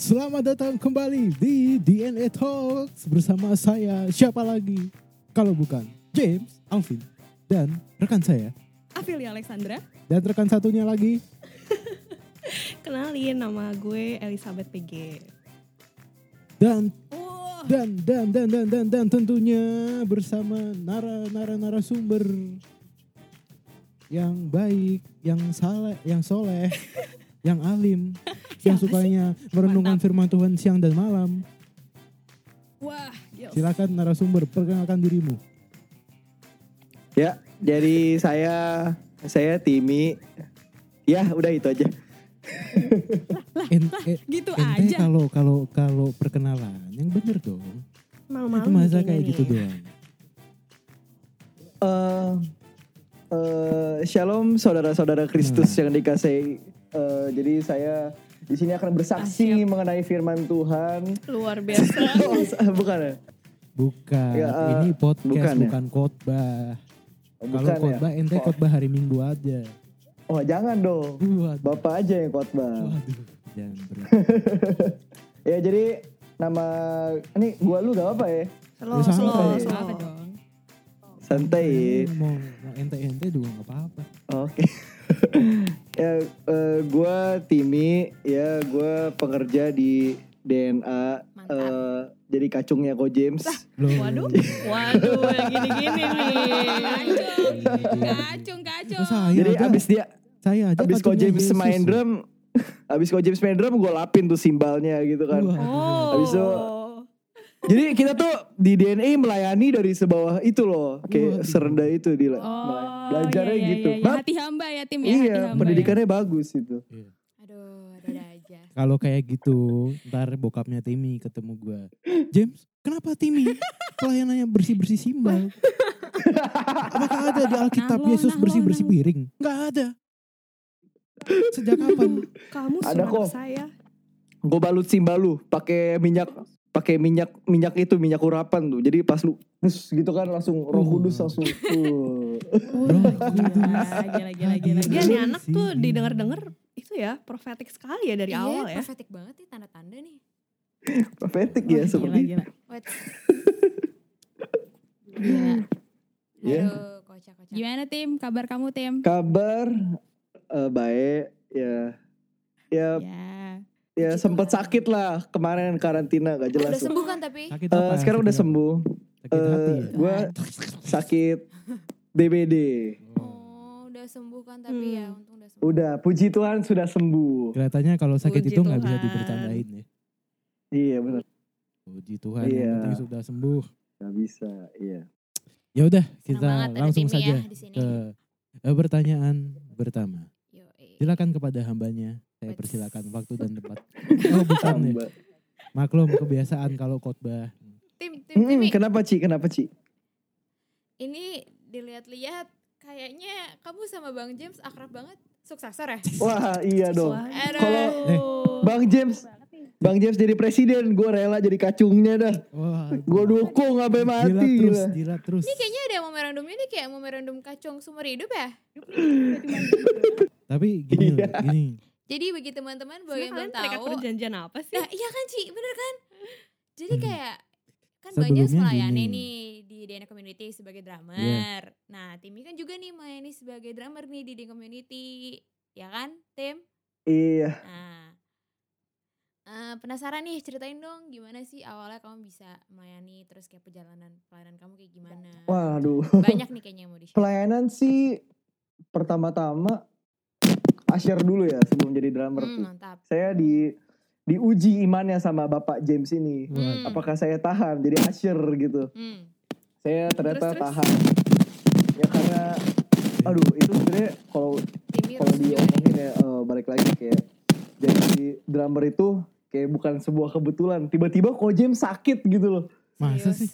Selamat datang kembali di DNA Talks bersama saya siapa lagi? Kalau bukan James, Alvin dan rekan saya. Afilia Alexandra. dan rekan satunya lagi. Kenalin nama gue Elizabeth PG. dan dan dan dan dan dan dan tentunya bersama nara nara narasumber yang baik, yang saleh, yang soleh, yang alim, yang sukanya merenungkan Mantap. firman Tuhan siang dan malam. wah, gils. Silakan narasumber perkenalkan dirimu. Ya, jadi saya saya Timi. Ya, udah itu aja. En- eh, gitu ente aja. kalau kalau kalau perkenalan yang bener dong. Malu-malu Itu masa kayak gitu doang. Eh eh, shalom saudara-saudara Kristus Hmm. yang dikasih. Eh, jadi saya di sini akan bersaksi Ah, siap. mengenai firman Tuhan. Luar biasa. Oh, bukan ya? Bukan, Ya, eh, ini podcast bukan bukan, ya? khotbah. Oh, Kalau bukan ya? khotbah ente Oh. khotbah hari Minggu aja. Oh, jangan dong. Waduh. Bapak aja yang khotbah. Waduh. Jangan. Ya, jadi nama ini gua lu gak apa ya? Slow, Ya, slow, santai. slow. Dong? Santai. Mau, mau ente-ente juga gak apa-apa. Oke. ya, eh, gue Timi, ya gue pekerja di DNA. Mantap. eh, jadi kacungnya Ko James. Loh. Waduh, waduh, yang gini-gini nih. Kacung, kacung. Oh, saya jadi aja, abis dia, saya aja abis Ko kacungnya James Yesus main loh. drum, abis Ko James main drum, gue lapin tuh simbalnya gitu kan. Oh. Habis itu, Jadi kita tuh di DNA melayani dari sebawah itu loh, kayak Waduh. serendah itu di Oh, belajarnya iya, iya, gitu. iya, iya. Hati hamba ya tim ya. iya, hamba pendidikannya bagus itu. Ya. Aduh, ada aja. Kalau kayak gitu, ntar bokapnya Timmy ketemu gua. James, kenapa Timmy pelayanannya bersih-bersih simbal? Apakah ada di Alkitab Nah, Yesus nah, lo, bersih-bersih nah, piring? Nggak ada. Sejak kapan? Kamu Ada kok. saya. Gue balut simbal lu pakai minyak pakai minyak minyak itu minyak urapan tuh. Jadi pas lu bus gitu kan langsung Roh Oh. Kudus langsung. uh. Gila, gila, gila, gila. Dia Iya nih anak tuh didengar-dengar itu ya profetik sekali ya dari Iya, awal ya. profetik banget nih tanda-tanda nih. Profetik ya gila, seperti gila. Wait. Gila. Iya. Aduh, kocak-kocak. Gimana tim? Kabar kamu tim? kabar eh, baik ya ya Ya. Ya puji sempat sakit lah kemarin karantina gak jelas Udah sembuh kan tapi? Sakit Eh, apa? sekarang udah Sakit sembuh. Sakit hati Eh, ya? gua sakit DBD. Oh, udah sembuh kan tapi ya, Hmm. untung udah sembuh. Udah, puji Tuhan sudah sembuh. Kelihatannya kalau sakit Puji itu nggak bisa Tuhan. dibercandain ya. Iya benar. Puji Tuhan Iya. yang penting sudah sembuh. Gak bisa, iya. Ya udah, kita langsung Timmy saja ya di sini. ke eh, pertanyaan pertama. Silakan kepada hambanya. Saya persilakan waktu dan tempat. Oh bukan ya. Maklum kebiasaan kalau khotbah. Tim, tim, Hmm, Timmy. kenapa Ci? Kenapa Ci? Ini dilihat-lihat kayaknya kamu sama Bang James akrab banget. Suksesor ya? Wah iya dong. Kalau- Eh. Bang James, Bang James jadi presiden, gue rela jadi kacungnya dah. Wah, Gue dukung sampai gila mati. terus, gila. gila terus. Ini kayaknya ada memorandum ini kayak memorandum kacung sumber hidup ya? Tapi gini, loh, Iya. gini. Jadi bagi teman-teman bagi yang belum tahu. perjanjian apa sih? Nah iya kan Ci, bener kan? Jadi Hmm. kayak kan Sebelumnya melayani gini. nih di DNA Community sebagai drummer. Nah Timmy kan juga nih melayani sebagai drummer nih di DNA Community. Ya kan Tim? Iya. Nah eh, penasaran nih ceritain dong gimana sih awalnya kamu bisa melayani terus kayak perjalanan pelayanan kamu kayak gimana? Waduh. Banyak nih kayaknya yang mau di share. Pelayanan sih pertama-tama Asher dulu ya sebelum jadi drummer Hmm, tuh. mantap. Saya di diuji imannya sama Bapak James ini. Hmm. Apakah saya tahan jadi Asher gitu? Hmm. Saya ternyata Terus, terus? tahan. Ya karena aduh itu sebenarnya kalau kalau nih. diomongin ya eh, balik lagi kayak jadi drummer itu kayak bukan sebuah kebetulan. Tiba-tiba kok James sakit gitu loh. Masa sih?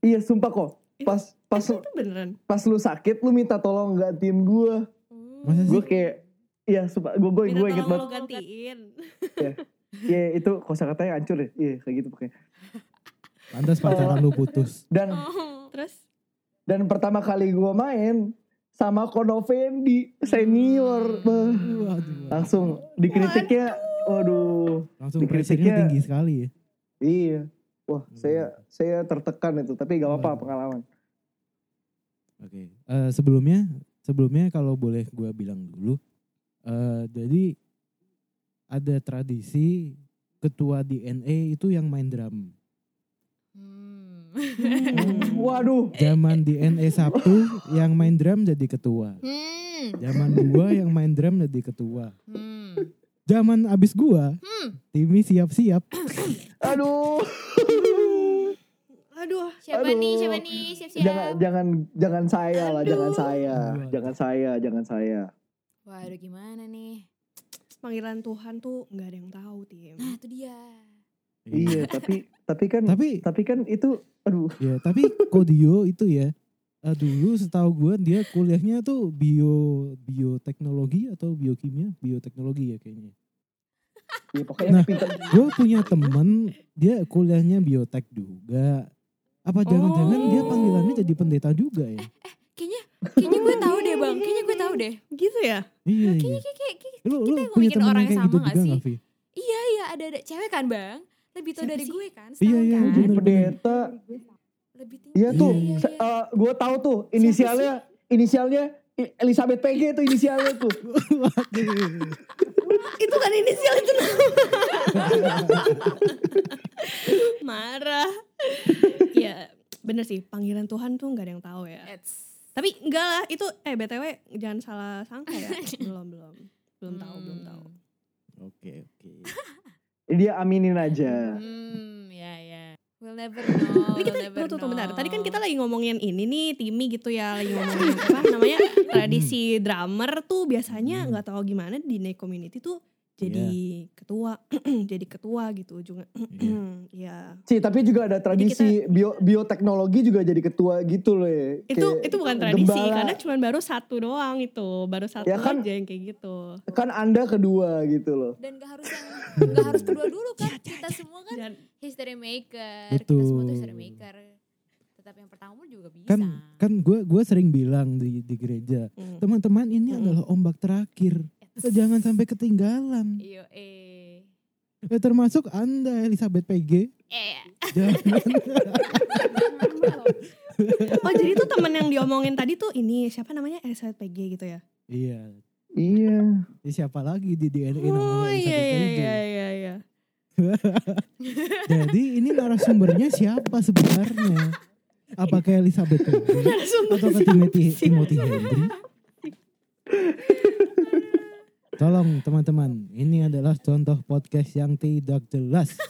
Iya sumpah kok. Pas pas Itu beneran. pas lu sakit lu minta tolong gantiin gue. Masa sih? Gue kayak iya sumpah gue gue gue inget tolong banget. lo gantiin. Iya itu kosakatanya hancur ya. Iya kayak gitu pokoknya. Pantas pacaran lu putus. Dan Oh. Terus dan pertama kali gue main sama Kono Fendi senior. Waduh. Langsung dikritiknya Waduh. Langsung Dikritiknya- tinggi sekali ya. Iya. Wah, Hmm. saya saya tertekan itu, tapi gak apa-apa pengalaman. Oke. Eh, sebelumnya sebelumnya kalau boleh gua bilang dulu eh jadi ada tradisi ketua DNA itu yang main drum. Hmm. Waduh. Zaman DNA Sabtu yang main drum jadi ketua. Hmm. Zaman gua yang main drum jadi ketua. Hmm. Zaman abis gua, Hmm. Timi siap-siap. Aduh. Aduh. Siapa Aduh. nih? Siapa nih? Siap-siap. Jangan jangan jangan saya lah, jangan Aduh. saya. Aduh. Jangan saya, jangan saya. Waduh gimana nih? Panggilan Tuhan tuh nggak ada yang tahu, Tim. Nah itu dia. Iya, tapi tapi kan Tapi tapi kan itu aduh. ya tapi Kodio itu ya eh, dulu setahu gua dia kuliahnya tuh bio bioteknologi atau biokimia bioteknologi ya kayaknya. Ya, pokoknya Nah. pintar. Gue punya temen dia kuliahnya biotek juga. Apa jangan-jangan dia panggilannya jadi pendeta juga ya? Kayaknya kayaknya gue tahu deh bang. Kayaknya gue tahu deh. Gitu ya? Iya iya. Kayaknya kayak, kayak, kayak- Lu kita ngomongin orang yang gitu sama juga gak sih? Vi? iya iya ada ada cewek kan bang. Lebih Siapa dari sih? gue kan. Iya, setahun iya, kan? Jadi bener. pendeta. Lebih tinggi. Iya tuh, Iya, se- iya. eh, gue tahu tuh inisialnya inisialnya Elizabeth PG tuh inisialnya tuh. Itu kan inisial itu Marah. Ya bener sih panggilan Tuhan tuh nggak ada yang tahu ya. It's- Tapi enggak lah itu eh btw jangan salah sangka ya. belum belum belum tahu belum tahu. Oke oke. Dia aminin aja. Hmm, ya ya. We'll never know. Ini kita we'll never tunggu tunggu bentar. Tadi kan kita lagi ngomongin ini nih Timi gitu ya lagi ngomongin apa namanya tradisi drummer tuh biasanya Hmm. nggak tahu gimana di Nek community tuh jadi ketua jadi ketua gitu juga. ya. Ci, tapi juga ada tradisi bio bioteknologi juga jadi ketua gitu loh ya. Itu Kayak itu bukan tradisi gembala. karena cuma baru satu doang itu, baru satu Ya kan- aja yang kayak gitu. kan Anda kedua gitu loh. dan gak harus yang gak harus kedua dulu kan kita semua kan Dan history maker kita semua tuh history maker tetap yang pertama pun juga bisa Kan kan gue gue sering bilang di di gereja hmm. teman-teman ini Mm-mm. adalah ombak terakhir. Kita jangan sampai ketinggalan. iyo eh Eh, termasuk anda Elizabeth PG. eh Jangan. Oh jadi tuh temen yang diomongin tadi tuh ini siapa namanya Elizabeth PG gitu ya? iya. Iya. Ya, siapa lagi di DNA Oh namanya iya Elizabeth iya PG. iya iya. iya. Jadi ini narasumbernya siapa sebenarnya? Apakah Elizabeth PG Narasumber atau ke Timothy, sih? Timothy Henry? Tolong teman-teman, ini adalah contoh podcast yang tidak jelas.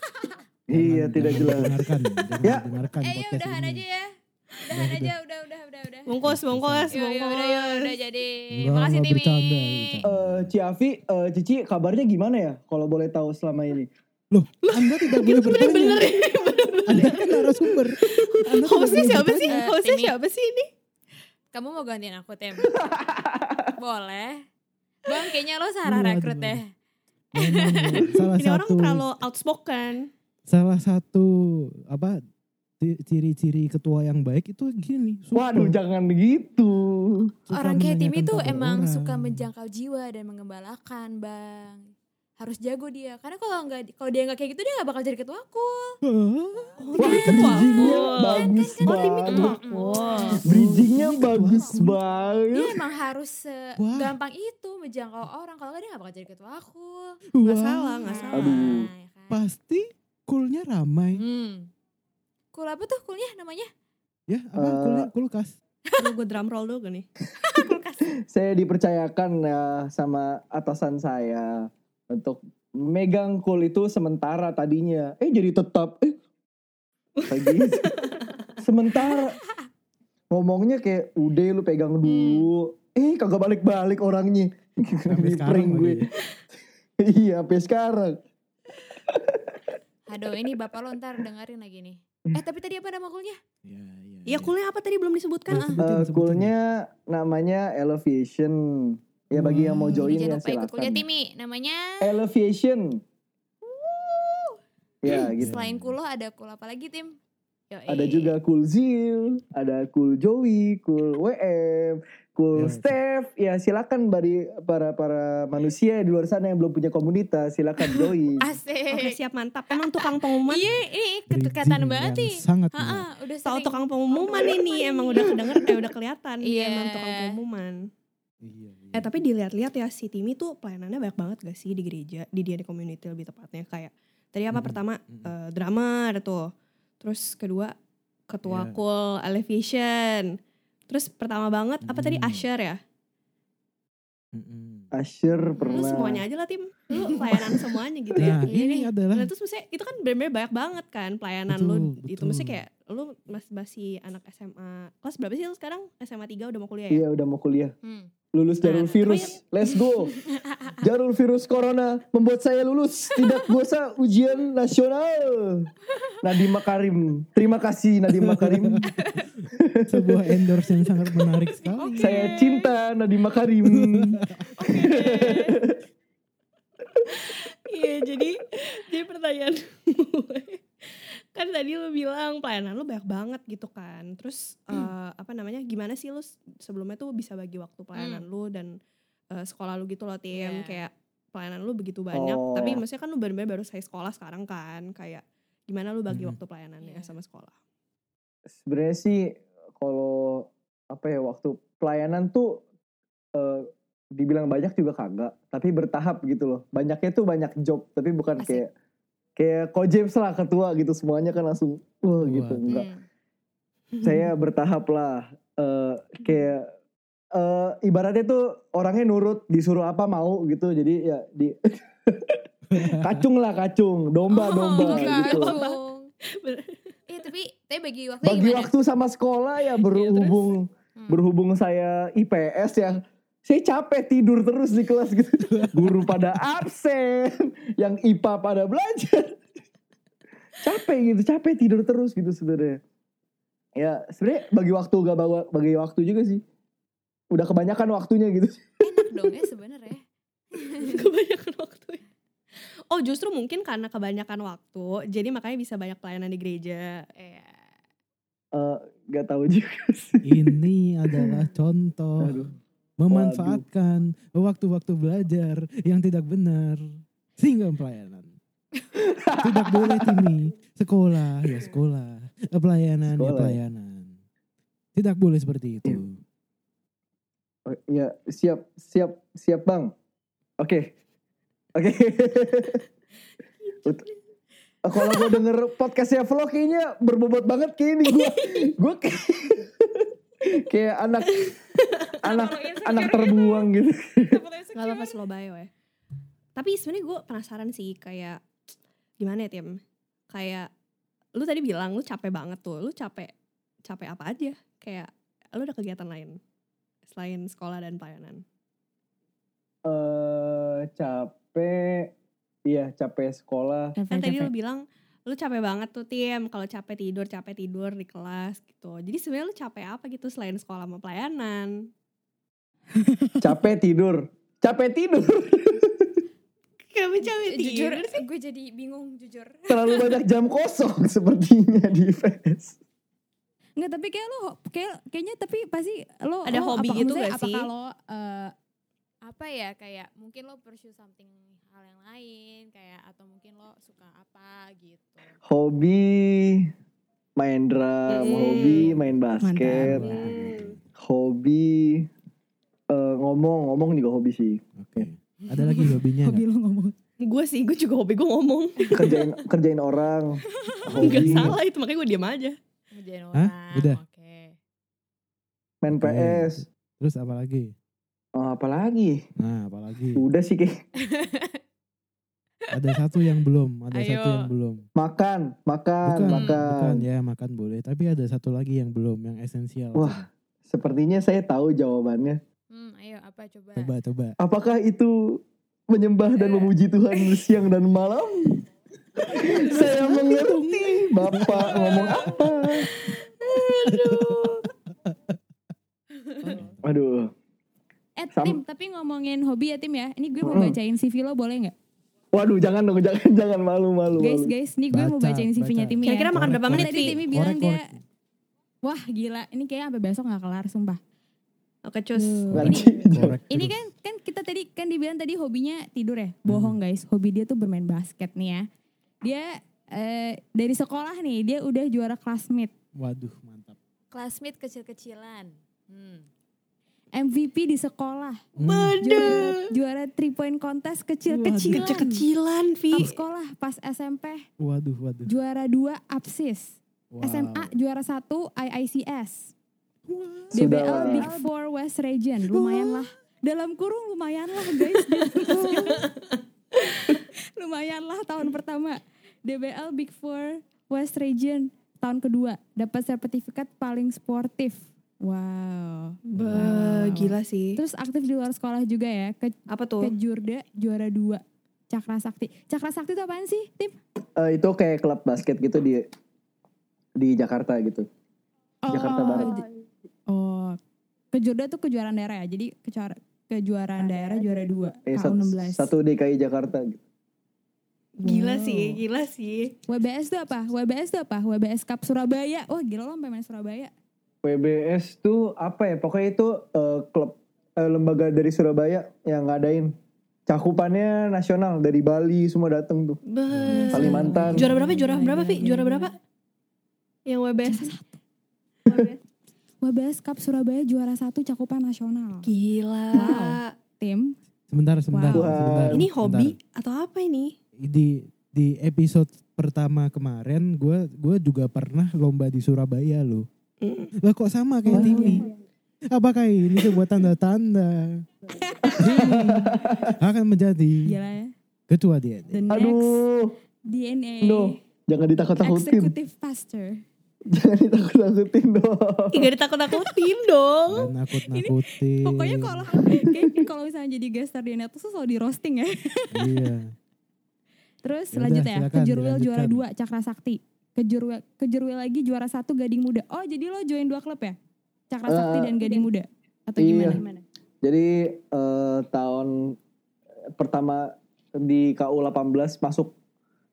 Iya, tidak jelas. Dengarkan, jangan Ya. dengarkan eh ya podcast udahan ini. aja ya udahan aja udah udah udah udah Bungkus bungkus Yuk, yuk, udah, yuk, udah bungkus. jadi makasih Timi. Eh, Ciavi, eh, Cici kabarnya gimana ya kalau boleh tahu selama ini? Loh, Anda tidak boleh bertanya. Bener-bener Anda kan narasumber. Hostnya siapa sih? Eh, Hostnya Timi. siapa sih ini? kamu mau gantiin aku tem boleh bang kayaknya lo salah Waduh, rekrut deh Memang salah Ini orang satu terlalu outspoken. salah satu apa ci- ciri-ciri ketua yang baik itu gini. suka- Waduh, jangan begitu. suka orang kayak tuh kabar emang orang. suka menjangkau jiwa dan mengembalakan bang harus jago dia karena kalau nggak kalau dia nggak kayak gitu dia nggak bakal jadi ketuaku Hah? Oh, Wah, ketua bridgingnya aku. bagus Timi ketua banget. aku. Bridgingnya bagus ketua aku. banget. dia emang harus gampang itu menjangkau orang kalau nggak dia nggak bakal jadi ketua aku Nggak salah, nggak salah. Aduh. ya kan? Pasti kulnya ramai. hmm. Cool apa tuh coolnya namanya Ya, apa Eh, kulnya kulkas. Aduh, gue drum roll dulu nih. Saya dipercayakan ya sama atasan saya untuk megang cool itu sementara tadinya. Eh jadi tetap eh gitu. sementara ngomongnya kayak udah lu pegang dulu. Eh kagak balik-balik orangnya. Di sekarang prank gue. lagi. iya, sampai sekarang. aduh ini bapak lo ntar dengerin lagi nih Hmm. eh tapi tadi apa nama coolnya Ya, ya, Iya, coolnya apa tadi belum disebutkan? Ya, ah? sebutin, Eh, sebutin. coolnya namanya Elevation. Ya bagi yang mau Wah. join Jadi ya jangan lupa ikut kuliah silakan. Timi namanya Elevation. Ya gitu. selain lo ada cool apa lagi tim Yoi. Ada juga Cool Zil, ada Cool Joey, Cool WM, Cool Ya, Steph, ya silakan bagi para para manusia di luar sana yang belum punya komunitas, silakan join. Asik. Oke siap mantap. Emang tukang pengumuman. Iya, ini Bridging ketekatan banget nih. Sangat Ha benar. udah Tahu tukang pengumuman ini emang udah kedenger eh udah kelihatan dia Iya. emang tukang pengumuman. Iya, iya. Eh tapi dilihat-lihat ya si Timi tuh pelayanannya banyak banget gak sih di gereja, di DNA community lebih tepatnya kayak tadi apa Mhm, pertama mhm. eh, drummer tuh. Terus kedua ketua Iya. cool elevation. Terus pertama banget apa tadi usher ya? Mm-mm. Asher Lu pernah. semuanya aja lah tim. Lu pelayanan semuanya gitu ya. Nah, ini adalah Nah, terus maksudnya itu kan bener-bener banyak banget kan pelayanan lu Betul, itu betul. maksudnya kayak lu masih masih anak SMA kelas berapa sih lu sekarang SMA 3 udah mau kuliah ya? Iya udah mau kuliah. Hmm. Lulus jalur nah, virus. Let's go. Jalur virus corona membuat saya lulus. Tidak usah ujian nasional. Nadiem Makarim. Terima kasih Nadiem Makarim. sebuah endorse yang sangat menarik sekali. Saya cinta Nadiem Makarim. Iya jadi jadi pertanyaan gue kan tadi lu bilang pelayanan lu banyak banget gitu kan terus eh, apa namanya gimana sih lu sebelumnya tuh bisa bagi waktu pelayanan lu dan eh, sekolah lu gitu loh tim Iya. kayak pelayanan lu begitu banyak Oh. tapi maksudnya kan lu benar-benar baru saya sekolah sekarang kan kayak gimana lu bagi Mhm. waktu pelayanannya Iya. sama sekolah Sebenarnya sih kalau apa ya waktu pelayanan tuh eh, dibilang banyak juga kagak, tapi bertahap gitu loh. Banyaknya tuh banyak job, tapi bukan Asik. kayak kayak Ko James lah ketua gitu semuanya kan langsung wah gitu Wah. enggak. Hmm. Saya bertahap lah eh, kayak eh, ibaratnya tuh orangnya nurut disuruh apa mau gitu. Jadi ya di kacung lah kacung, domba domba Oh, gitu. Iya tapi tapi bagi waktu Bagi gimana? waktu sama sekolah ya berhubung Hmm. berhubung saya IPS yang saya capek tidur terus di kelas gitu. Guru pada absen, yang IPA pada belajar. capek gitu, capek tidur terus gitu sebenarnya. Ya sebenarnya bagi waktu gak bawa bagi waktu juga sih. Udah kebanyakan waktunya gitu. Enak dong ya sebenarnya. kebanyakan waktu oh justru mungkin karena kebanyakan waktu jadi makanya bisa banyak pelayanan di gereja Iya. Eh, gak tahu juga sih. Ini adalah contoh Aduh. Memanfaatkan waktu-waktu belajar yang tidak benar sehingga pelayanan. tidak boleh timi sekolah ya sekolah, pelayanan ya Sekolah. pelayanan. Tidak boleh seperti itu. Oh, ya siap siap siap bang. Oke. Oke. Ut- Kalau gue denger podcastnya vlog kayaknya berbobot banget kayak ini gue. gue kayak, kayak anak anak anak terbuang gitu. nggak apa-apa slow bio ya tapi sebenarnya gue penasaran sih kayak gimana ya tim? Kayak lu tadi bilang lu capek banget tuh. Lu capek capek apa aja? Kayak lu ada kegiatan lain selain sekolah dan pelayanan? Eh capek. Iya capek sekolah. kan tadi lu bilang lu capek banget tuh tim. Kalau capek tidur capek tidur di kelas gitu. Jadi sebenarnya lu capek apa gitu selain sekolah sama pelayanan Capek tidur. Capek tidur. kenapa capek Jujur, tidur sih gue jadi bingung jujur. Terlalu banyak jam kosong sepertinya di IPS. Enggak, tapi kayak lo kayak kayaknya tapi pasti lo Ada lo hobi gitu gak sih? Apakah lo eh, Apa ya kayak mungkin lo pursue something hal yang lain kayak atau mungkin lo suka apa gitu. Hobi main drum, Hmm. hobi main basket, Mantap. Hmm. hobi eh, ngomong ngomong juga hobi sih Oke. Ada lagi hobinya hobi lo ngomong? gue sih gue juga hobi gue ngomong kerjain kerjain orang nggak hobi salah itu makanya gue diam aja Ngerjain Hah? orang. Udah? Oke. main Oke. PS Terus apa lagi? oh, apalagi Nah, apa lagi? udah sih kayak Ada satu yang belum, ada Ayo. satu yang belum. makan makan Bukan, makan bukan ya makan boleh, tapi ada satu lagi yang belum, yang esensial. Wah. sepertinya saya tahu jawabannya Hmm, ayo apa coba? Coba, coba. apakah itu menyembah dan memuji Tuhan siang dan malam saya mengerti bapak ngomong apa aduh Eh Sam- Tim, tapi ngomongin hobi ya Tim ya. Ini gue mau bacain CV lo boleh nggak? waduh jangan dong jangan jangan malu malu Guys, malu. guys, nih gue mau Baca, bacain CV-nya. Tim ya. kira-kira makan berapa menit Tadi sih Timi bilang Korek, dia. Wah gila, ini kayak sampai besok gak kelar sumpah. Oke cus. Tuh. Nggak Ini, ini kan kan kita tadi kan dibilang tadi hobinya tidur ya. Bohong guys. Hobi dia tuh bermain basket nih ya. Dia eh, dari sekolah nih dia udah juara classmate. Waduh, mantap. Classmate kecil-kecilan. Hmm. MVP di sekolah. Hmm. Juara, juara three point contest kecil-kecilan. Kecil-kecilan, Vi. Pas sekolah pas SMP Waduh, waduh. juara dua APSIS. Wow. SMA juara satu IICS. Sudah DBL lah. Big Four West Region. Lumayan lah. Dalam kurung lumayan lah guys. lumayan lah tahun pertama. DBL Big Four West Region tahun kedua. Dapat sertifikat paling sportif. Wow. Gila sih. Terus aktif di luar sekolah juga ya. Ke, Apa ke tuh? Jurda juara dua. Cakra Sakti. Cakra Sakti itu apaan sih, Tim? Eh, itu kayak klub basket gitu di di Jakarta gitu. Jakarta Barat. Oh, kejurda tuh kejuaraan daerah ya. Jadi kejuara, kejuaraan daerah juara dua. Eh, sat- KU16. satu DKI Jakarta gitu. Gila Wow. sih, gila sih. WBS tuh apa? WBS tuh apa? WBS Cup Surabaya. Wah gila lo sampai main Surabaya. PBS tuh apa ya? Pokoknya itu eh, klub eh, lembaga dari Surabaya yang ngadain. Cakupannya nasional dari Bali semua dateng tuh. Ba. Kalimantan. Juara berapa? Juara berapa, gila, Juara berapa? Yang WBS. WBS Cup Surabaya juara satu cakupan nasional. Gila. Wow. Tim. Sebentar, sebentar, Wow. sebentar. Ini sebentar. hobi atau apa ini? Di di episode pertama kemarin gua gua juga pernah lomba di Surabaya loh. Mm. Lah kok sama kayak Oh, Timi? Apakah ini sebuah tanda-tanda? Ini akan menjadi Gila ya. ketua dia. The next Aduh, DNA. no. Jangan ditakut-takutin. Executive Pastor. Jangan ditakut-takutin dong. Gak ditakut-takutin dong. Dan nakut-nakutin. Pokoknya kalau kayak kalau misalnya jadi guest star di Netus tuh selalu di roasting ya. Iya. Terus Yaudah, selanjutnya ya, silakan, Kejurwil juara dua Cakra Sakti. Kejurwil Kejurwil lagi juara satu Gading Muda. Oh jadi lo join dua klub ya? Cakra Sakti Eh, dan Gading Muda. Atau iya. gimana? Jadi eh, tahun pertama di KU 18 masuk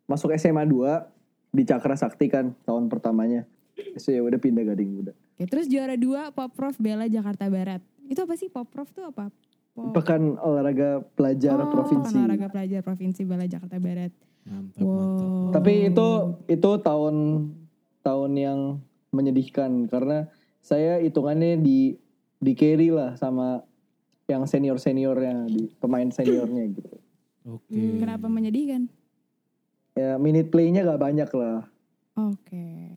masuk SMA 2 di Cakra Sakti kan tahun pertamanya. Terus ya udah pindah Gading Muda. Oke, terus juara dua Poprov Bela Jakarta Barat. Itu apa sih Poprov tuh apa? Pop- Pekan olahraga pelajar oh, provinsi. Pekan olahraga pelajar provinsi Bela Jakarta Barat. Mantap, Wow. mantap. Tapi itu itu tahun tahun yang menyedihkan karena saya hitungannya di di carry lah sama yang senior seniornya di pemain seniornya gitu. Oke. Hmm, Kenapa menyedihkan? Ya minute playnya gak banyak lah. Oke.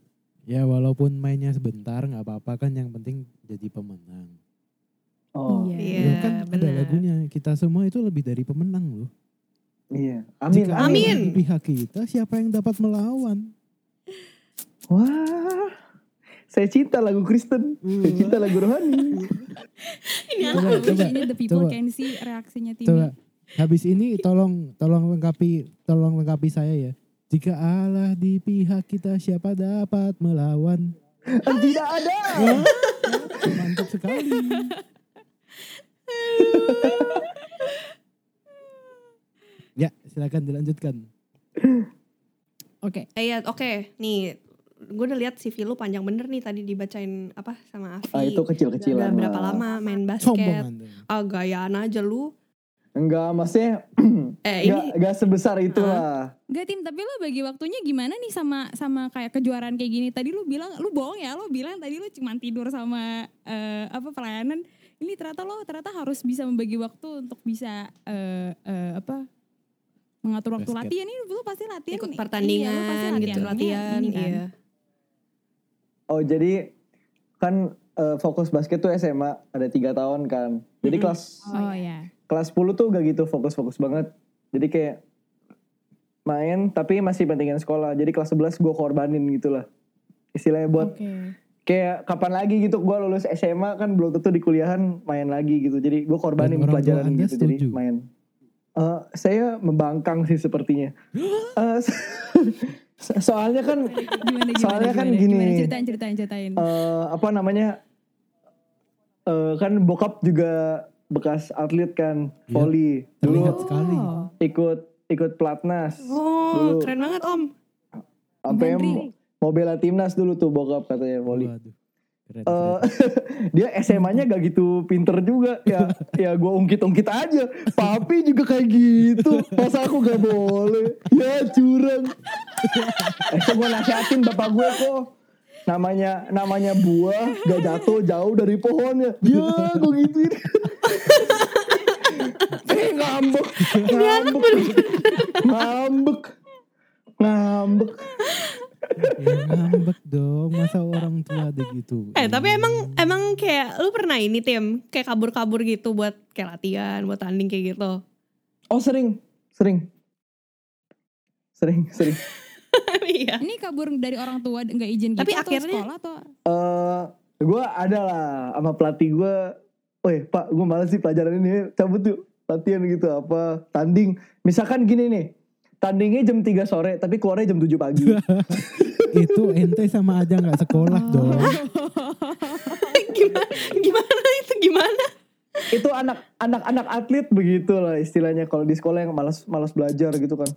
Ya walaupun mainnya sebentar nggak apa-apa kan yang penting jadi pemenang. Oh Iya. Ya kan ada benar. lagunya kita semua itu lebih dari pemenang loh. iya. Amin. Jika amin. Di pihak kita siapa yang dapat melawan? Wah. Saya cinta lagu Kristen. Saya cinta lagu rohani. Ini Coba, anak coba, Ini the people coba. can see reaksinya Timi. Coba habis ini tolong tolong lengkapi tolong lengkapi saya ya. Jika Allah di pihak kita siapa dapat melawan? Tidak ada. Wah, mantap sekali. ya silakan dilanjutkan. Oke. Eh ya, oke. Nih, gue udah lihat CV lu panjang bener nih tadi dibacain apa sama Avi. Ah, itu Udah kecil-kecilan. berapa lama main basket? anda. Ah, gayaan aja lu. Enggak, maksudnya Eh, enggak, ini enggak sebesar itu lah. Gak tim, tapi lo bagi waktunya gimana nih sama sama kayak kejuaraan kayak gini? Tadi lu bilang, lu bohong ya, lu bilang tadi lu cuma tidur sama eh, apa pelayanan. Ini ternyata lo ternyata harus bisa membagi waktu untuk bisa eh, eh, apa mengatur waktu Basket. latihan ini lu pasti latihan ikut nih. pertandingan Iya, pasti gitu, latihannya latihan, ini kan. iya. Oh, jadi kan eh, fokus basket tuh SMA ada tiga tahun kan. Jadi Mm-mm. kelas Oh ya. Kelas 10 tuh gak gitu fokus-fokus banget. Jadi kayak main tapi masih pentingin sekolah. Jadi kelas 11 gue korbanin gitu lah. Istilahnya buat Oke. kayak kapan lagi gitu gue lulus SMA kan belum tentu di kuliahan main lagi gitu. Jadi gue korbanin Dan pelajaran gitu. Jadi setuju? main. Eh, saya membangkang sih sepertinya. So- soalnya kan Gimana gimana? Soalnya kan gimana, gini. Gimana ceritain ceritain ceritain. eh, apa namanya eh, kan bokap juga bekas atlet kan Iya. volley dulu Terlihat sekali. Oh. ikut ikut pelatnas Oh, Dulu. keren banget Om. sampai Gandri. mau bela timnas dulu tuh bokap katanya volley Waduh. Keren, eh, keren. dia SMA-nya gak gitu pinter juga ya ya gue ungkit-ungkit aja papi juga kayak gitu masa aku gak boleh ya curang eh gue nasihatin bapak gue kok namanya namanya buah gak jatuh jauh dari pohonnya ya gue gituin ngambek. Ngambek. ngambek. Ngambek. Ya ngambek dong, masa orang tua ada gitu. Eh tapi emang emang kayak lu pernah ini tim? Kayak kabur-kabur gitu buat kayak latihan, buat tanding kayak gitu. oh sering. Sering. Sering sering. Iya. Ini kabur dari orang tua nggak izin gitu Tapi atau akhirnya- sekolah atau? Eh gue ada lah sama pelatih gue, Woi pak gue males sih pelajaran ini. Cabut yuk latihan gitu apa tanding. Misalkan gini nih, tandingnya jam 3 sore tapi keluarnya jam 7 pagi. itu ente sama aja nggak sekolah Oh. dong. gimana gimana itu gimana? Itu anak anak anak atlet begitu lah istilahnya kalau di sekolah yang malas malas belajar gitu kan.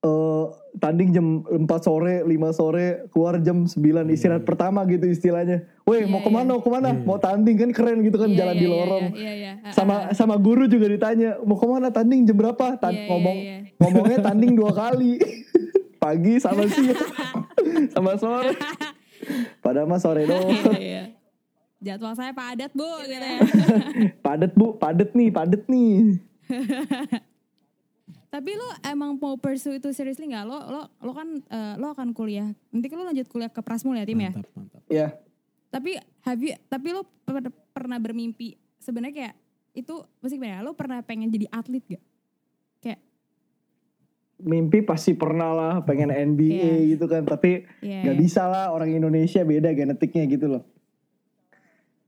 Eh tanding jam 4 sore, 5 sore, keluar jam 9 istirahat pertama gitu istilahnya. Woi, mau Iya, ke mana? iya. Mau ke mana? Iya. Mau tanding kan keren gitu kan Iya, jalan iya, di iya, lorong. Iya, iya. Ah, sama ah. sama guru juga ditanya mau ke mana tanding jam berapa Tan- Iya, iya, ngomong iya. ngomongnya tanding dua kali pagi sama siang sama sore padahal mah sore doang Iya. Jadwal saya padat bu, gitu ya. padet bu padet nih padet nih Tapi lo emang mau pursue itu seriously nggak? Lo lo lo kan eh, lo akan kuliah. Nanti kan lo lanjut kuliah ke Prasmul ya tim ya. Mantap, mantap. ya Tapi have you, tapi lo per- pernah bermimpi sebenarnya kayak itu mesti gimana? ya? Lo pernah pengen jadi atlet gak? Kayak mimpi pasti pernah lah pengen NBA Iya. gitu kan tapi ya. nggak bisa lah orang Indonesia beda genetiknya gitu loh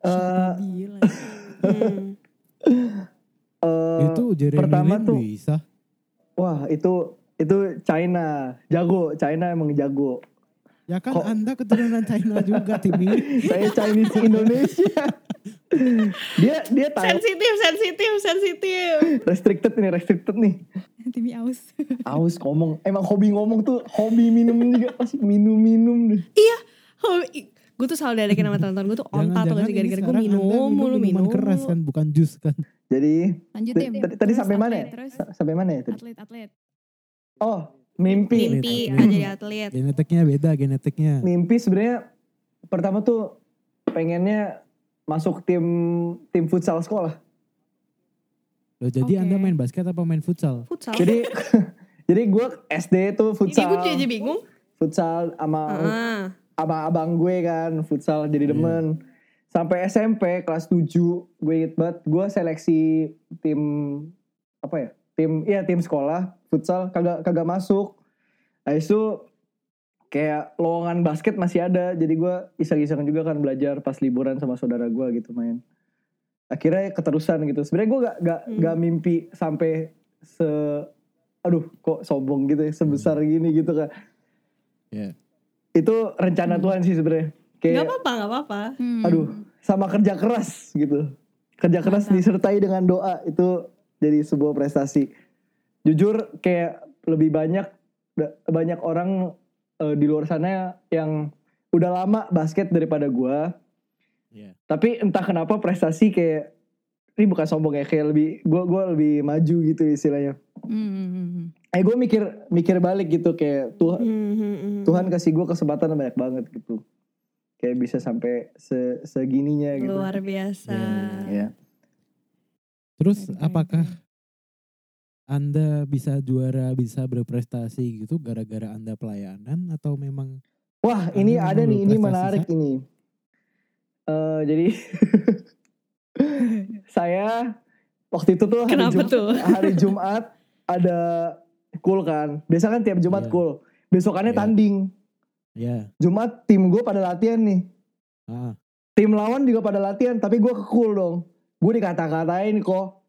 Eh, Gila. Hmm. eh, itu Jeremy pertama Lin tuh- bisa. Wah itu itu China jago China emang jago Ya kan Kok- Anda keturunan China juga, Timi. saya Chinese Indonesia dia dia tahu sensitif, sensitif, sensitif. restricted nih restricted nih Timi aus. Aus ngomong, emang hobi ngomong tuh hobi minum juga pasti minum-minum deh. Oh, gue tuh selalu diadakin sama teman-teman gue tuh onta tuh Jangan-jangan sih gara-gara gue minum mulu minuman minum. keras kan, bukan jus kan. Jadi Lanjut Tadi- sampai mana ya? Sampai mana ya tadi? atlet atlet. Oh, mimpi. Mimpi jadi atlet. Genetiknya beda, genetiknya. Mimpi sebenarnya pertama tuh pengennya masuk tim tim futsal sekolah. Loh, jadi Oke. Anda main basket apa main futsal? Futsal. Jadi jadi gue SD tuh Ini futsal. gue jadi bingung. Futsal sama Ah. Sama abang gue kan futsal jadi Iya. demen. Sampai SMP kelas 7 gue inget banget gue seleksi tim apa ya? Tim iya tim sekolah futsal kagak kagak masuk. Habis itu kayak lowongan basket masih ada jadi gue iseng-iseng juga kan belajar pas liburan sama saudara gue gitu main. Akhirnya keterusan gitu. Sebenarnya gue gak, gak, Hmm. gak mimpi sampai se aduh kok sombong gitu ya sebesar gini gitu kan. Ya. Itu rencana Hmm. Tuhan sih sebenarnya. Gak Kayak apa-apa, gak apa-apa. Hmm. aduh sama kerja keras gitu kerja keras Mantap. disertai dengan doa itu jadi sebuah prestasi jujur kayak lebih banyak banyak orang eh, di luar sana yang udah lama basket daripada gua Ya. tapi entah kenapa prestasi kayak ini bukan sombong ya kayak lebih gua gua lebih maju gitu istilahnya Hmm, hmm, hmm, hmm. Eh gue mikir mikir balik gitu kayak Tuhan Hmm, hmm, hmm. Tuhan kasih gue kesempatan banyak banget gitu kayak bisa sampai se segininya gitu luar biasa. ya Terus keren, apakah. Anda bisa juara, bisa berprestasi gitu gara-gara Anda pelayanan atau memang Wah, ini ada nih, ini menarik ini. Eh jadi saya waktu itu tuh hari, Kenapa Jum- tuh? hari Jumat ada cool kan. Biasa kan tiap Jumat Iya. cool. Besokannya Iya. tanding. ya? Jumat tim gue pada latihan nih. Ah, Tim lawan juga pada latihan, tapi gue ke cool dong. Gue dikata-katain kok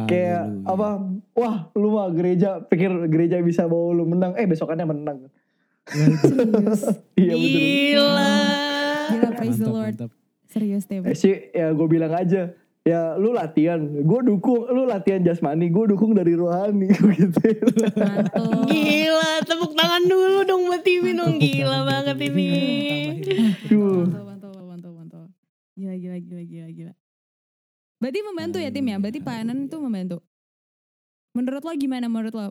kayak haleluya. apa? Wah, lu mah gereja pikir gereja bisa bawa lu menang. Eh besokannya menang. Iya betul. Gila. Gila praise the Lord. mantap. Serius Tim. Eh sih ya gue bilang aja ya lu latihan gue dukung lu latihan jasmani gue dukung dari rohani gitu Mantul. Gila, tepuk tangan dulu dong buat Timi dong. Gila banget ini. Duh. Mantul, mantul, gila, gila, gila. Berarti membantu ya tim ya? Berarti pelayanan itu membantu. Menurut lo gimana menurut lo?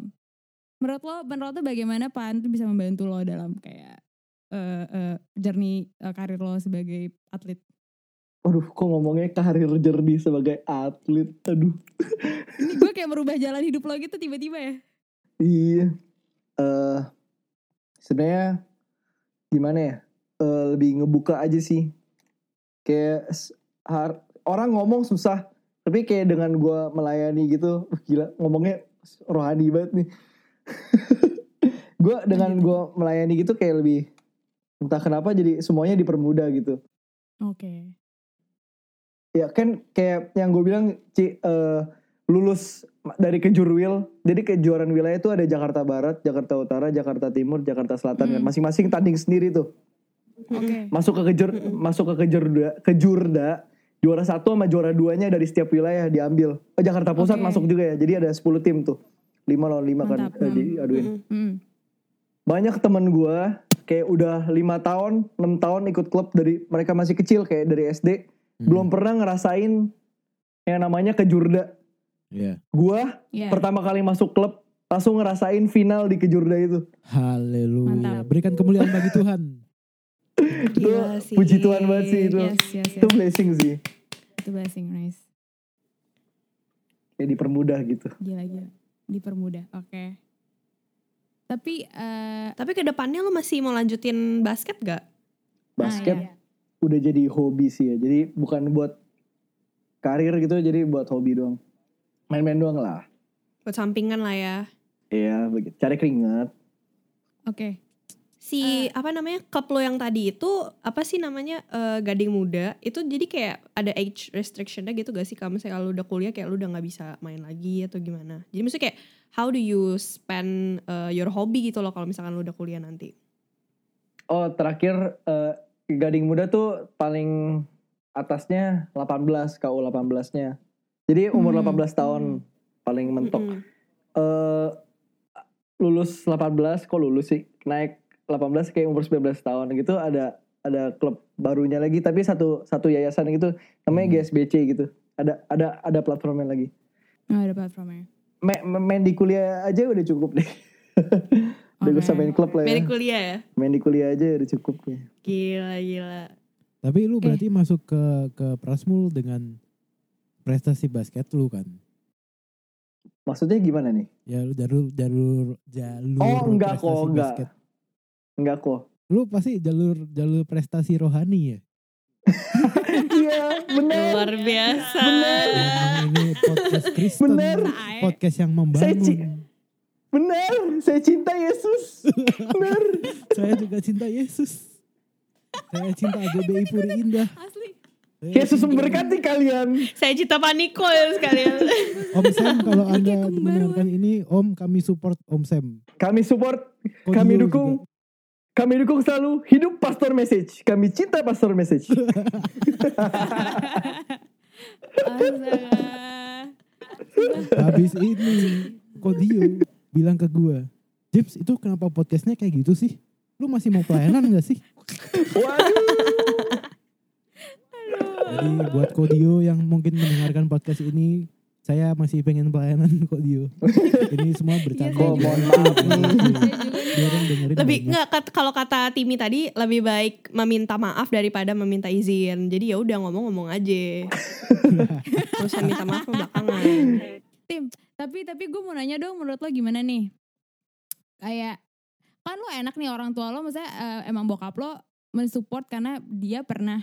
Menurut lo, menurut lo bagaimana pelayanan itu bisa membantu lo dalam kayak eh eh, journey eh, karir lo sebagai atlet? Aduh, kok ngomongnya karir jernih sebagai atlet. Aduh. Ini gue kayak merubah jalan hidup lo gitu tiba-tiba ya? Iya. Eh sebenarnya gimana ya? Eh, lebih ngebuka aja sih. Kayak har- orang ngomong susah, tapi kayak dengan gua melayani gitu, uh, gila ngomongnya rohani banget nih. gua dengan gitu. gua melayani gitu kayak lebih entah kenapa jadi semuanya dipermudah gitu. Oke. Ya kan kayak yang gue bilang Ci, eh, lulus dari kejurwil. Jadi kejuaraan wilayah itu ada Jakarta Barat, Jakarta Utara, Jakarta Timur, Jakarta Selatan kan. Hmm. Masing-masing tanding sendiri tuh. Oke. Masuk ke kejur masuk ke kejurda, kejurda juara satu sama juara duanya dari setiap wilayah diambil. Oh, Jakarta Pusat Oke. masuk juga ya. Jadi ada 10 tim tuh. 5 lawan 5 kan eh, hmm. diaduin. Hmm. Banyak temen gue kayak udah lima tahun, 6 tahun ikut klub dari mereka masih kecil kayak dari SD Hmm. belum pernah ngerasain yang namanya kejurda. Iya. Gua Iya. pertama kali masuk klub langsung ngerasain final di kejurda itu. Haleluya. Mantap. Berikan kemuliaan bagi Tuhan. Itu puji Tuhan banget sih itu. Yes, yes, Itu yes. blessing sih. Itu blessing, nice. Ya dipermudah gitu. Gila, gila. Dipermudah, oke. Tapi, eh Tapi ke depannya lu masih mau lanjutin basket gak? Basket ah, iya. Udah jadi hobi sih ya. Jadi bukan buat karir gitu jadi buat hobi doang. Main-main doang lah. Buat sampingan lah ya. Iya begitu. Cari keringat. Oke. Si apa namanya klub lo yang tadi itu apa sih namanya eh, Gading Muda itu jadi kayak ada age restrictionnya gitu gak sih kalau misalnya lu udah kuliah kayak lu udah nggak bisa main lagi atau gimana? Jadi maksudnya kayak how do you spend eh, your hobby gitu loh kalau misalkan lu udah kuliah nanti? Oh terakhir eh, Gading Muda tuh paling atasnya 18 KU 18-nya. Jadi umur Hmm, 18 tahun paling mentok. Mm-mm. eh lulus 18 kok lulus sih naik 18 kayak umur 19 tahun gitu ada ada klub barunya lagi tapi satu satu yayasan gitu namanya Hmm. GSBC gitu ada ada ada platformnya lagi Oh, ada platformnya. Ma- ma- main di kuliah aja udah cukup deh udah gak usah main klub lah ya Dari kuliah ya? main di kuliah aja udah cukup ya Gila gila. Tapi lu Oke. berarti masuk ke ke Prasmul dengan prestasi basket lu kan? maksudnya gimana nih Ya lu jalur jalur jalur Oh, enggak prestasi kok, enggak. basket. enggak kok Lu pasti jalur jalur prestasi rohani ya? iya bener Luar biasa. Emang ini podcast Kristen, Bener. podcast yang membangun. Bener saya cinta Yesus bener Saya juga cinta Yesus. Saya cinta AGBI Puri Indah. Asli. Saya Yesus memberkati kalian Saya cinta paniko ya sekalian. Om Sam kalau anda mendengarkan ini, Om kami support Om Sam. kami support Kodio kami juga. dukung kami dukung selalu hidup pastor message kami cinta pastor message. Habis ini Kodio bilang ke gua, Jips itu kenapa podcastnya kayak gitu sih? Lu masih mau pelayanan gak sih? waduh Jadi buat Kodio yang mungkin mendengarkan podcast ini, saya masih pengen pelayanan Kodio. Ini semua bercanda. Iya, Oh, mohon maaf nih. Yang dengerin lebih nggak kalau kata Timi tadi lebih baik meminta maaf daripada meminta izin. Jadi ya udah ngomong-ngomong aja. Terus minta maaf belakangan. Tim, tapi tapi gue mau nanya dong menurut lo gimana nih? Kayak kan lo enak nih orang tua lo maksudnya eh, emang bokap lo mensupport karena dia pernah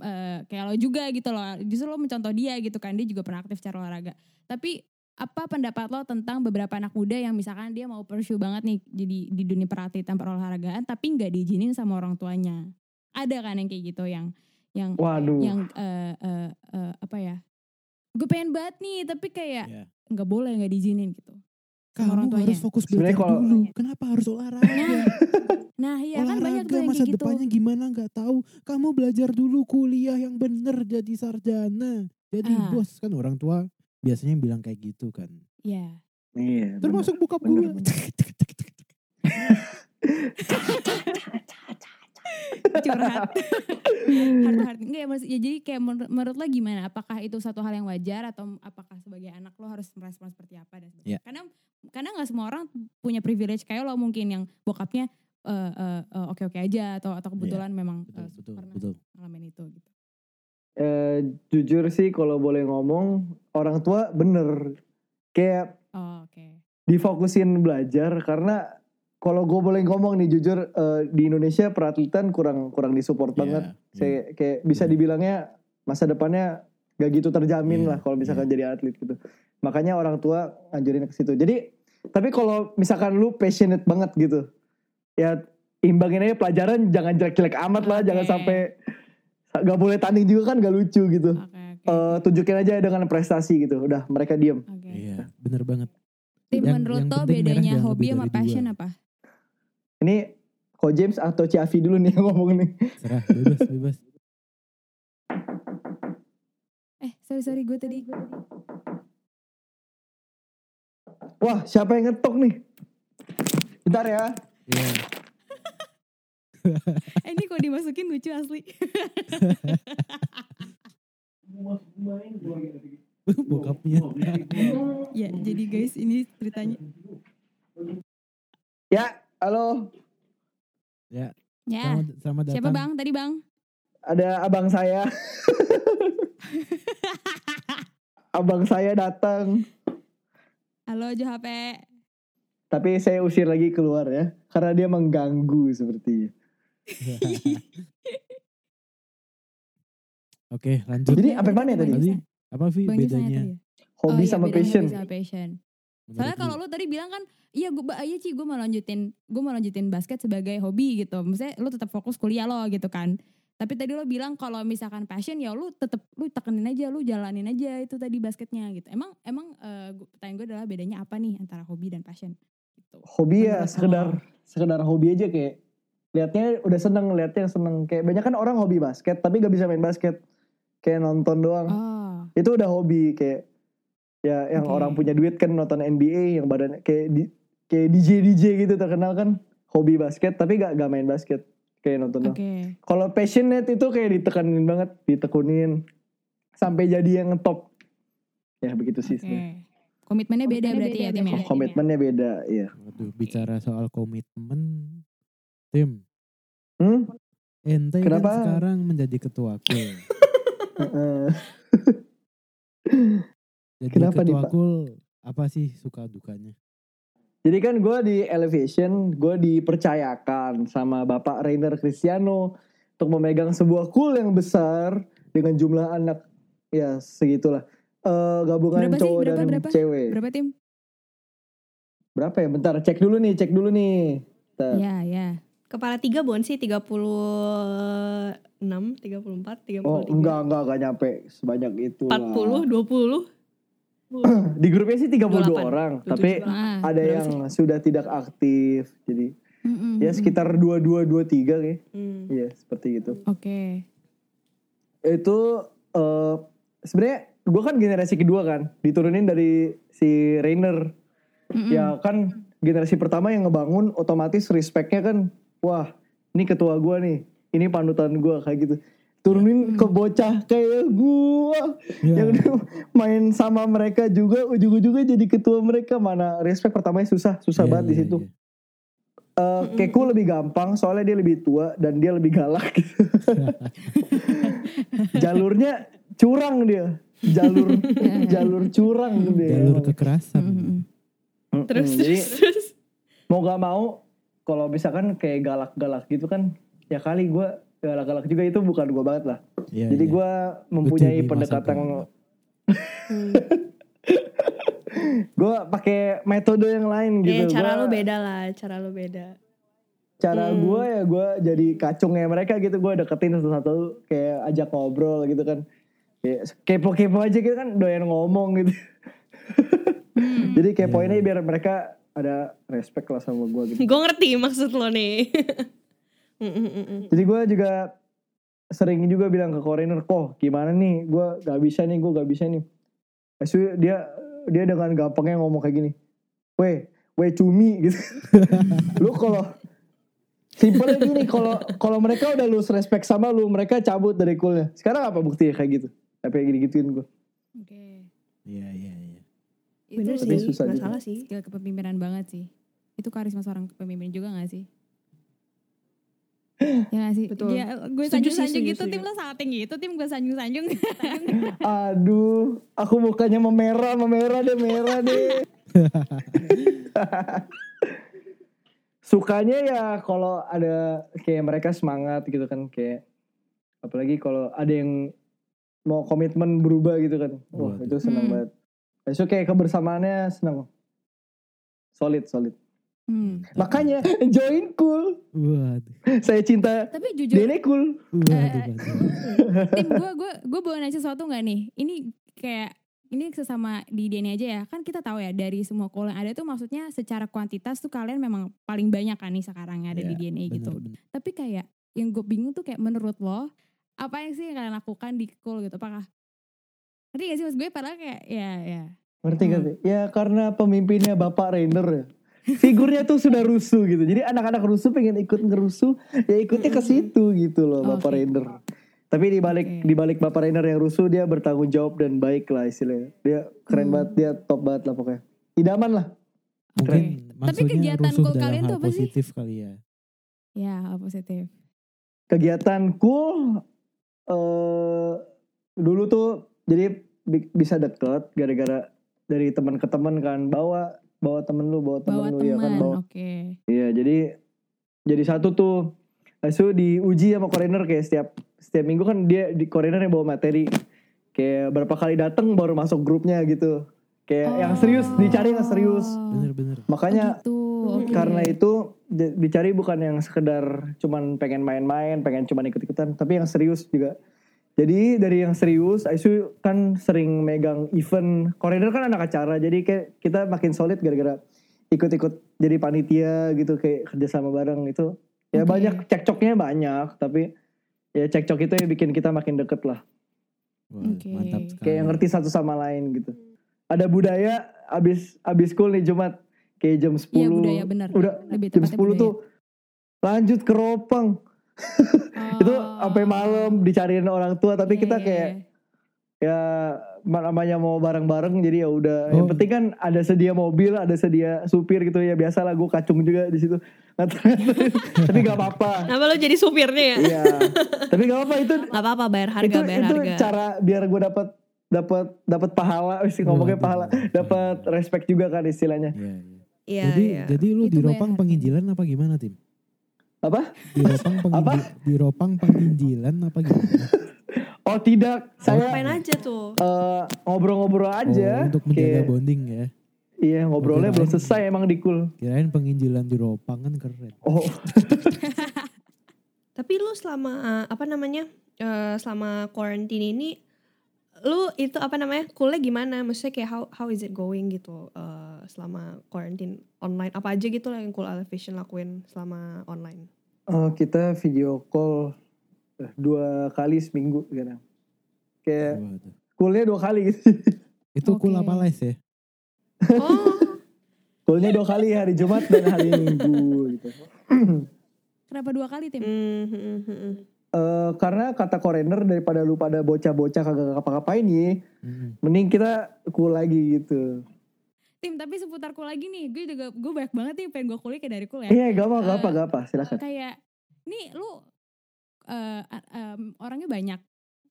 eh, kayak lo juga gitu loh. Justru lo mencontoh dia gitu kan, dia juga pernah aktif secara olahraga. Tapi apa pendapat lo tentang beberapa anak muda yang misalkan dia mau pursue banget nih jadi di dunia peratitan perolahragaan tapi nggak diizinin sama orang tuanya. Ada kan yang kayak gitu yang yang waduh yang eh, eh, eh, apa ya? Gue pengen banget nih tapi kayak Iya. nggak boleh nggak diizinin gitu. orang Kamu tuanya. harus fokus belajar kalau- dulu. Kenapa harus olahraga? Nah iya kan banyak olahraga tuh yang masa gitu. depannya gimana nggak tahu. Kamu belajar dulu kuliah yang bener jadi sarjana. Jadi Ah. bos kan orang tua biasanya bilang kayak gitu kan. Iya. iya. Termasuk bokap bener, gue. curhat. Heart enggak ya, maksud- ya jadi kayak menur- menurut lo gimana? Apakah itu satu hal yang wajar atau apakah sebagai anak lo harus merespon seperti apa dan sebagainya? Iya. karena karena nggak semua orang punya privilege kayak lo mungkin yang bokapnya eh, eh, eh, oke-oke aja atau atau kebetulan memang Betul, eh, betul, pernah betul. ngalamin itu gitu. Eh, jujur sih kalau boleh ngomong orang tua bener. Kayak oh, oke. difokusin belajar karena kalau gue boleh ngomong nih jujur eh, di Indonesia peratletan kurang kurang disupport Iya, banget. iya. Saya kayak bisa Iya. dibilangnya masa depannya gak gitu terjamin Iya, lah kalau misalkan iya. jadi atlet gitu. Makanya orang tua ngajarin ke situ. Jadi tapi kalau misalkan lu passionate banget gitu, ya imbangin aja pelajaran jangan jelek-jelek amat lah, Oke. jangan sampai gak boleh tanding juga kan gak lucu gitu. oke oke Eh, tunjukin aja dengan prestasi gitu. Udah mereka diem. oke Iya, bener banget. Tim menurut yang lo bedanya hobi sama passion apa Ini Ko James atau Ciavi dulu nih yang ngomong nih. Serah, bebas, bebas. eh sorry sorry gue tadi Wah, siapa yang ngetok nih? Bentar ya. Iya. eh ini kok dimasukin lucu asli Bokapnya. ya jadi guys ini ceritanya Ya, halo. Ya, ya selamat, selamat datang. siapa bang tadi bang Ada abang saya. abang saya datang. halo Jo HP Tapi saya usir lagi keluar ya. Karena dia mengganggu sepertinya. Oke, lanjut. Jadi apa mana tadi? Tadi apa Vi Bang Jus nanya bedanya? ya? Hobi Oh iya, sama bedanya passion. hobi sama passion. Soalnya kalau lu tadi bilang kan, iya gue, iya Ci, gue mau lanjutin, gue mau lanjutin basket sebagai hobi gitu. Maksudnya lu tetap fokus kuliah lo gitu kan. Tapi tadi lo bilang kalau misalkan passion ya lu tetap lu tekenin aja, lu jalanin aja itu tadi basketnya gitu. Emang emang gua- pertanyaan gue adalah bedanya apa nih antara hobi dan passion? Gitu. Hobi ya Menurut sekedar lo. sekedar hobi aja kayak liatnya udah seneng liatnya seneng kayak banyak kan orang hobi basket tapi gak bisa main basket kayak nonton doang Oh, itu udah hobi kayak ya yang Oke. orang punya duit kan nonton NBA yang badan kayak di, kayak DJ DJ gitu terkenal kan hobi basket tapi gak, gak main basket kayak nonton oke. doang. Kalau passionate itu kayak ditekanin banget, ditekunin sampai jadi yang top. Ya begitu sih sebenarnya. Komitmennya beda berarti ya tim ya? Komitmennya beda, iya. Waduh, bicara soal komitmen, tim. Hmm? Ente Kenapa? kan sekarang menjadi ketua kul. Heeh. Jadi Kenapa ketua kul apa sih suka dukanya? Jadi kan gue di Elevation, gue dipercayakan sama Bapak Rainer Cristiano untuk memegang sebuah kul yang besar dengan jumlah anak ya segitulah. Eh gabungan Berapa sih? cowok Berapa, dan berapa? cewek. Berapa tim? Berapa ya? Bentar, cek dulu nih, cek dulu nih. Bentar. Ya, ya. Kepala tiga bon sih 36, 34, 33. Oh enggak, enggak, enggak nyampe sebanyak itu. lah. 40, 20. Di grupnya sih 32 28. orang, 27. tapi Ah, ada yang sudah tidak aktif. Jadi mm-mm, ya mm-mm. sekitar 22 23 kayak. Hmm. Iya, seperti itu. Oke. Itu eh sebenarnya gue kan generasi kedua kan, diturunin dari si Rainer. Mm-mm. Ya kan generasi pertama yang ngebangun otomatis respectnya kan, wah ini ketua gue nih, ini panutan gue kayak gitu. Turunin ke bocah kayak gue Ya, yang udah main sama mereka juga ujung-ujungnya jadi ketua mereka. Mana respect pertamanya susah susah iya, banget di iya, situ. iya. Eh, Keku lebih gampang soalnya dia lebih tua dan dia lebih galak. Jalurnya curang dia. Jalur jalur curang dia. Jalur kekerasan. Mm-mm. Mm-mm, Terus, jadi terus, terus. mau gak mau kalau misalkan kayak galak-galak gitu kan ya kali gue galak-galak juga itu bukan gue banget lah Iya, jadi iya. gue mempunyai Betul, pendekatan. Hmm. gue pakai metode yang lain gitu Iya, cara Gua- lu beda lah, cara lu beda. cara Hmm. gue ya gue jadi kacungnya mereka gitu gue deketin satu-satu kayak ajak ngobrol gitu kan kayak kepo-kepo aja gitu kan doyan ngomong gitu Hmm. jadi kepoinnya Iya. biar mereka ada respect lah sama gue gitu Gue ngerti maksud lo nih. Jadi gue juga sering juga bilang ke korener kok gimana nih gue gak bisa nih gue gak bisa nih Terus dia dia dengan gampangnya ngomong kayak gini weh weh cumi gitu lu kalau Simpelnya gini, kalau kalau mereka udah lose respect sama lu, mereka cabut dari coolnya. Sekarang apa buktinya kayak gitu? Tapi kayak gini-gituin gue. Oke. Iya iya iya. Bener Itu Tapi sih, susah nggak juga. salah sih. skill kepemimpinan banget sih. Itu karisma seorang pemimpin juga gak sih? Ya gak sih? Betul. Ya, gue sanjung-sanjung setuju, gitu, tim lo salting gitu, tim gue sanjung-sanjung. Aduh, aku mukanya memerah, memerah deh, merah deh. Sukanya ya kalau ada kayak mereka semangat gitu kan kayak apalagi kalau ada yang mau komitmen berubah gitu kan. Wah, Waduh. itu seneng Hmm. banget. Itu kayak kebersamaannya seneng. Solid, solid. Hmm. Makanya join cool. Waduh. Saya cinta Tapi jujur, Dene cool. Waduh. Waduh. tim gue gue gue bawa nanya sesuatu nggak nih? Ini kayak ini sesama di DNA aja ya. Kan kita tahu ya dari semua call yang ada tuh maksudnya secara kuantitas tuh kalian memang paling banyak kan nih sekarang yang ada di Iya, DNA gitu. Bener, bener. Tapi kayak yang gue bingung tuh kayak menurut lo apa yang sih yang kalian lakukan di call gitu? Apakah Ngerti gak sih mas gue padahal kayak ya ya Ngerti Hmm. ngerti? Ya karena pemimpinnya Bapak Rainer ya. Figurnya tuh sudah rusuh gitu. Jadi anak-anak rusuh pengen ikut ngerusuh, ya ikutnya ke situ gitu loh Bapak Oke. Rainer. Tapi di balik Oke. di balik Bapak Rainer yang rusuh dia bertanggung jawab dan baik lah istilahnya. Dia keren Hmm. banget, dia top banget lah pokoknya. Idaman lah. Mungkin Tapi maksudnya kegiatan rusuh cool dalam kalian tuh apa sih? positif kali ya. ya hal positif. Kegiatan cool eh dulu tuh jadi bi- bisa deket gara-gara dari teman ke teman kan bawa bawa temen lu bawa temen Bawa lu ya kan teman, bawa oke. Iya, jadi jadi satu tuh Asu diuji sama korener kayak setiap setiap minggu kan dia di korener yang bawa materi. Kayak berapa kali datang baru masuk grupnya gitu. Kayak yang serius dicari yang serius. Oh. Bener-bener. Makanya gitu, oke. karena itu di- dicari bukan yang sekedar cuman pengen main-main, pengen cuman ikut-ikutan, tapi yang serius juga. Jadi dari yang serius, Aisu kan sering megang event. Korener kan anak acara, jadi kayak kita makin solid gara-gara ikut-ikut jadi panitia gitu kayak kerja sama bareng itu. Ya Oke. banyak cekcoknya banyak, tapi ya cekcok itu yang bikin kita makin deket lah. Oke. Mantap sekali. Kayak yang ngerti satu sama lain gitu. Ada budaya abis abis school nih Jumat kayak jam 10. Iya budaya benar. Udah Lebih jam tepatnya 10 budaya. tuh lanjut ke Ropang. itu Oh. sampai malam dicariin orang tua tapi Iya, kita iya, kayak iya. ya ma- namanya mau bareng-bareng jadi ya udah yang Oh. penting kan ada sedia mobil ada sedia supir gitu ya biasa lah gue kacung juga di situ tapi gak apa-apa Kenapa lo jadi supirnya ya? iya tapi gak apa-apa itu Gak apa-apa bayar harga, itu bayar itu harga. cara biar gue dapat dapat dapat pahala sih ngomongnya pahala dapat respect juga kan istilahnya Iya, iya. Iya, jadi iya. jadi lu Itu di bayar Ropang harga. penginjilan apa gimana tim? Apa Di Ropang penginjil, di Ropang penginjilan apa gimana? oh tidak saya Ngapain aja tuh? eh, ngobrol-ngobrol aja Oh, untuk menjaga Kayak- bonding ya. iya ngobrolnya belum selesai emang di cool Kirain penginjilan di Ropang kan keren. oh Tapi lu selama uh, apa namanya? eh, selama quarantine ini lu itu apa namanya? Kuliah gimana? Maksudnya kayak how how is it going gitu eh, selama quarantine online? Apa aja gitu lah yang Cool Elevation lakuin selama online? Oh, kita video call eh, dua kali seminggu sekarang. Kayak coolnya dua kali gitu. Itu cool Oke. apa les ya? Oh, dua kali hari Jumat dan hari Minggu gitu. Kenapa dua kali tim? hmm, hmm, hmm, hmm. Eh, karena kata korener daripada lu pada bocah-bocah kagak ngapa-ngapain nih, Mm-mm. mending kita cool lagi gitu. Tim tapi seputar cool lagi nih, gue juga gue banyak banget nih pengen gue kuliah kayak dari cool ya. Iya, gak apa, gak apa, gak apa, silakan. Kayak nih lu eh, a- em, orangnya banyak,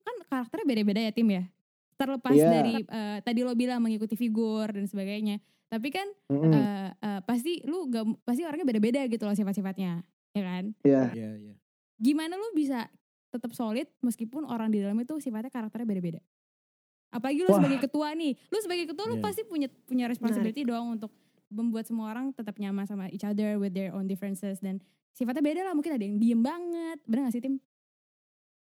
kan karakternya beda-beda ya tim ya. Terlepas Iya. dari eh, tadi lo bilang mengikuti figur dan sebagainya, tapi kan Mm-mm, eh, eh, pasti lu gak, pasti orangnya beda-beda gitu loh sifat-sifatnya, ya kan? Iya. Iya, iya. Gimana lu bisa tetap solid meskipun orang di dalamnya tuh sifatnya karakternya beda-beda? Apalagi lu Wah. sebagai ketua nih, lu sebagai ketua lu Iya. pasti punya punya responsibility dong untuk membuat semua orang tetap nyaman sama each other with their own differences dan sifatnya beda lah mungkin ada yang diem banget bener gak sih tim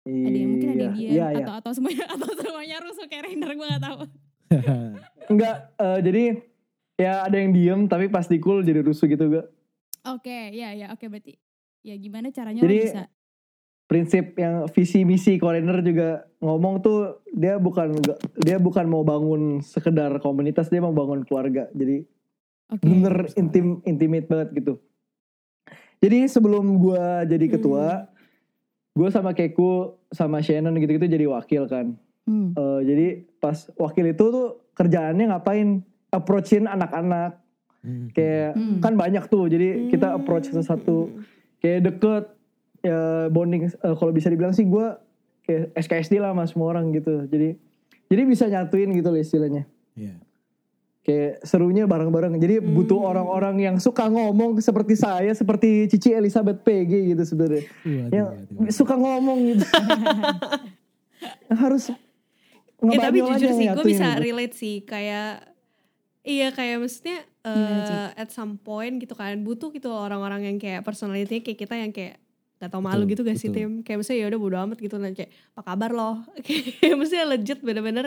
ada yang mungkin ada yang diem Iya, iya. atau atau semuanya atau semuanya rusuh kayak Rainer gue gak tahu Enggak, eh, jadi ya ada yang diem tapi pas di cool jadi rusuh gitu gak. oke ya ya oke berarti ya gimana caranya Jadi, lo bisa prinsip yang visi misi Korener juga ngomong tuh dia bukan dia bukan mau bangun sekedar komunitas dia mau bangun keluarga jadi oke bener intim intimate banget gitu Jadi sebelum gua jadi Hmm. ketua, gue sama Keku sama Shannon gitu-gitu jadi wakil kan. Hmm. Eh, jadi pas wakil itu tuh kerjaannya ngapain? Approachin anak-anak. Hmm. Kayak Hmm. kan banyak tuh. Jadi kita approach satu-satu. Kayak deket ya bonding. eh, kalau bisa dibilang sih gue kayak SKSD lah sama semua orang gitu. Jadi jadi bisa nyatuin gitu loh istilahnya. Iya. Kayak serunya bareng-bareng. Jadi butuh Hmm. orang-orang yang suka ngomong seperti saya, seperti Cici Elizabeth PG gitu sebenarnya. Yang waduh. suka ngomong gitu. Harus Ya tapi jujur sih gue bisa gitu. relate sih kayak iya kayak maksudnya eh at some point gitu kan butuh gitu orang-orang yang kayak personality kayak kita yang kayak gak tau malu Betul, gitu gak sih betul. tim kayak misalnya ya udah bodo amat gitu nah kayak apa kabar loh kayak maksudnya legit bener-bener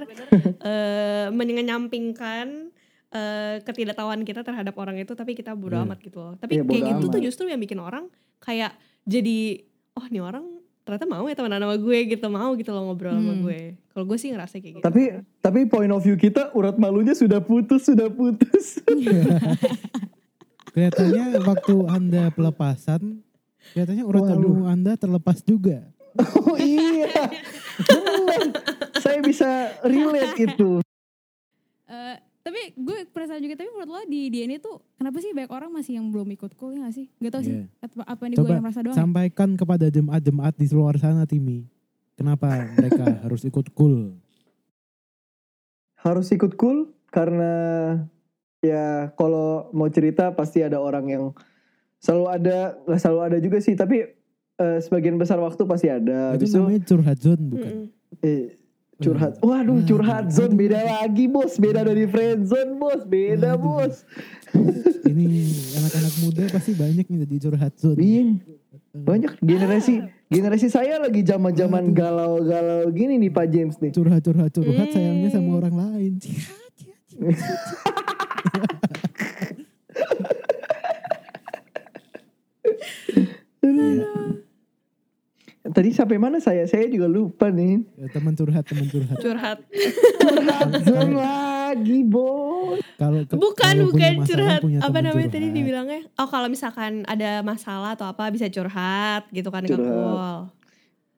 eh menyampingkan eh ketidaktahuan kita terhadap orang itu tapi kita bodo Iya. amat gitu loh tapi Iya, bodo kayak gitu tuh amat. justru yang bikin orang kayak jadi oh nih orang ternyata mau ya temenan sama gue gitu mau gitu loh ngobrol sama Hmm. gue kalau gue sih ngerasa kayak gitu Tapi tapi point of view kita urat malunya sudah putus, sudah putus. Kelihatannya waktu Anda pelepasan, kelihatannya urat Waduh. Anda terlepas juga. oh iya. Bener. Saya bisa relate itu. Eh, tapi gue penasaran juga tapi menurut lo di DNA tuh kenapa sih banyak orang masih yang belum ikut cool ya gak sih? Gak tau sih. Iya. Apa, apa ini gue yang merasa doang? ya? Sampaikan kepada jemaat-jemaat di luar sana, Timi. Kenapa mereka harus ikut cool? Harus ikut cool karena ya kalau mau cerita pasti ada orang yang selalu ada, nggak selalu ada juga sih. Tapi eh, sebagian besar waktu pasti ada. itu itu namanya curhat zone bukan? Eh, curhat. Waduh, curhat zone beda lagi bos, beda dari friend zone bos, beda Waduh. bos. Ini anak-anak muda pasti banyak nih di curhat zone. Iya. Banyak generasi generasi saya lagi zaman-zaman galau-galau gini nih Pak James nih. Curhat, curhat, curhat Hmm. sayangnya sama orang lain. Iya. Tadi sampai mana saya? Saya juga lupa nih. Ya, teman curhat, teman curhat. curhat Curhat zone lagi bos. Kalau ke- bukan kalau punya bukan masalah, curhat punya apa namanya tadi dibilangnya oh kalau misalkan ada masalah atau apa bisa curhat gitu kan ke Curhat. call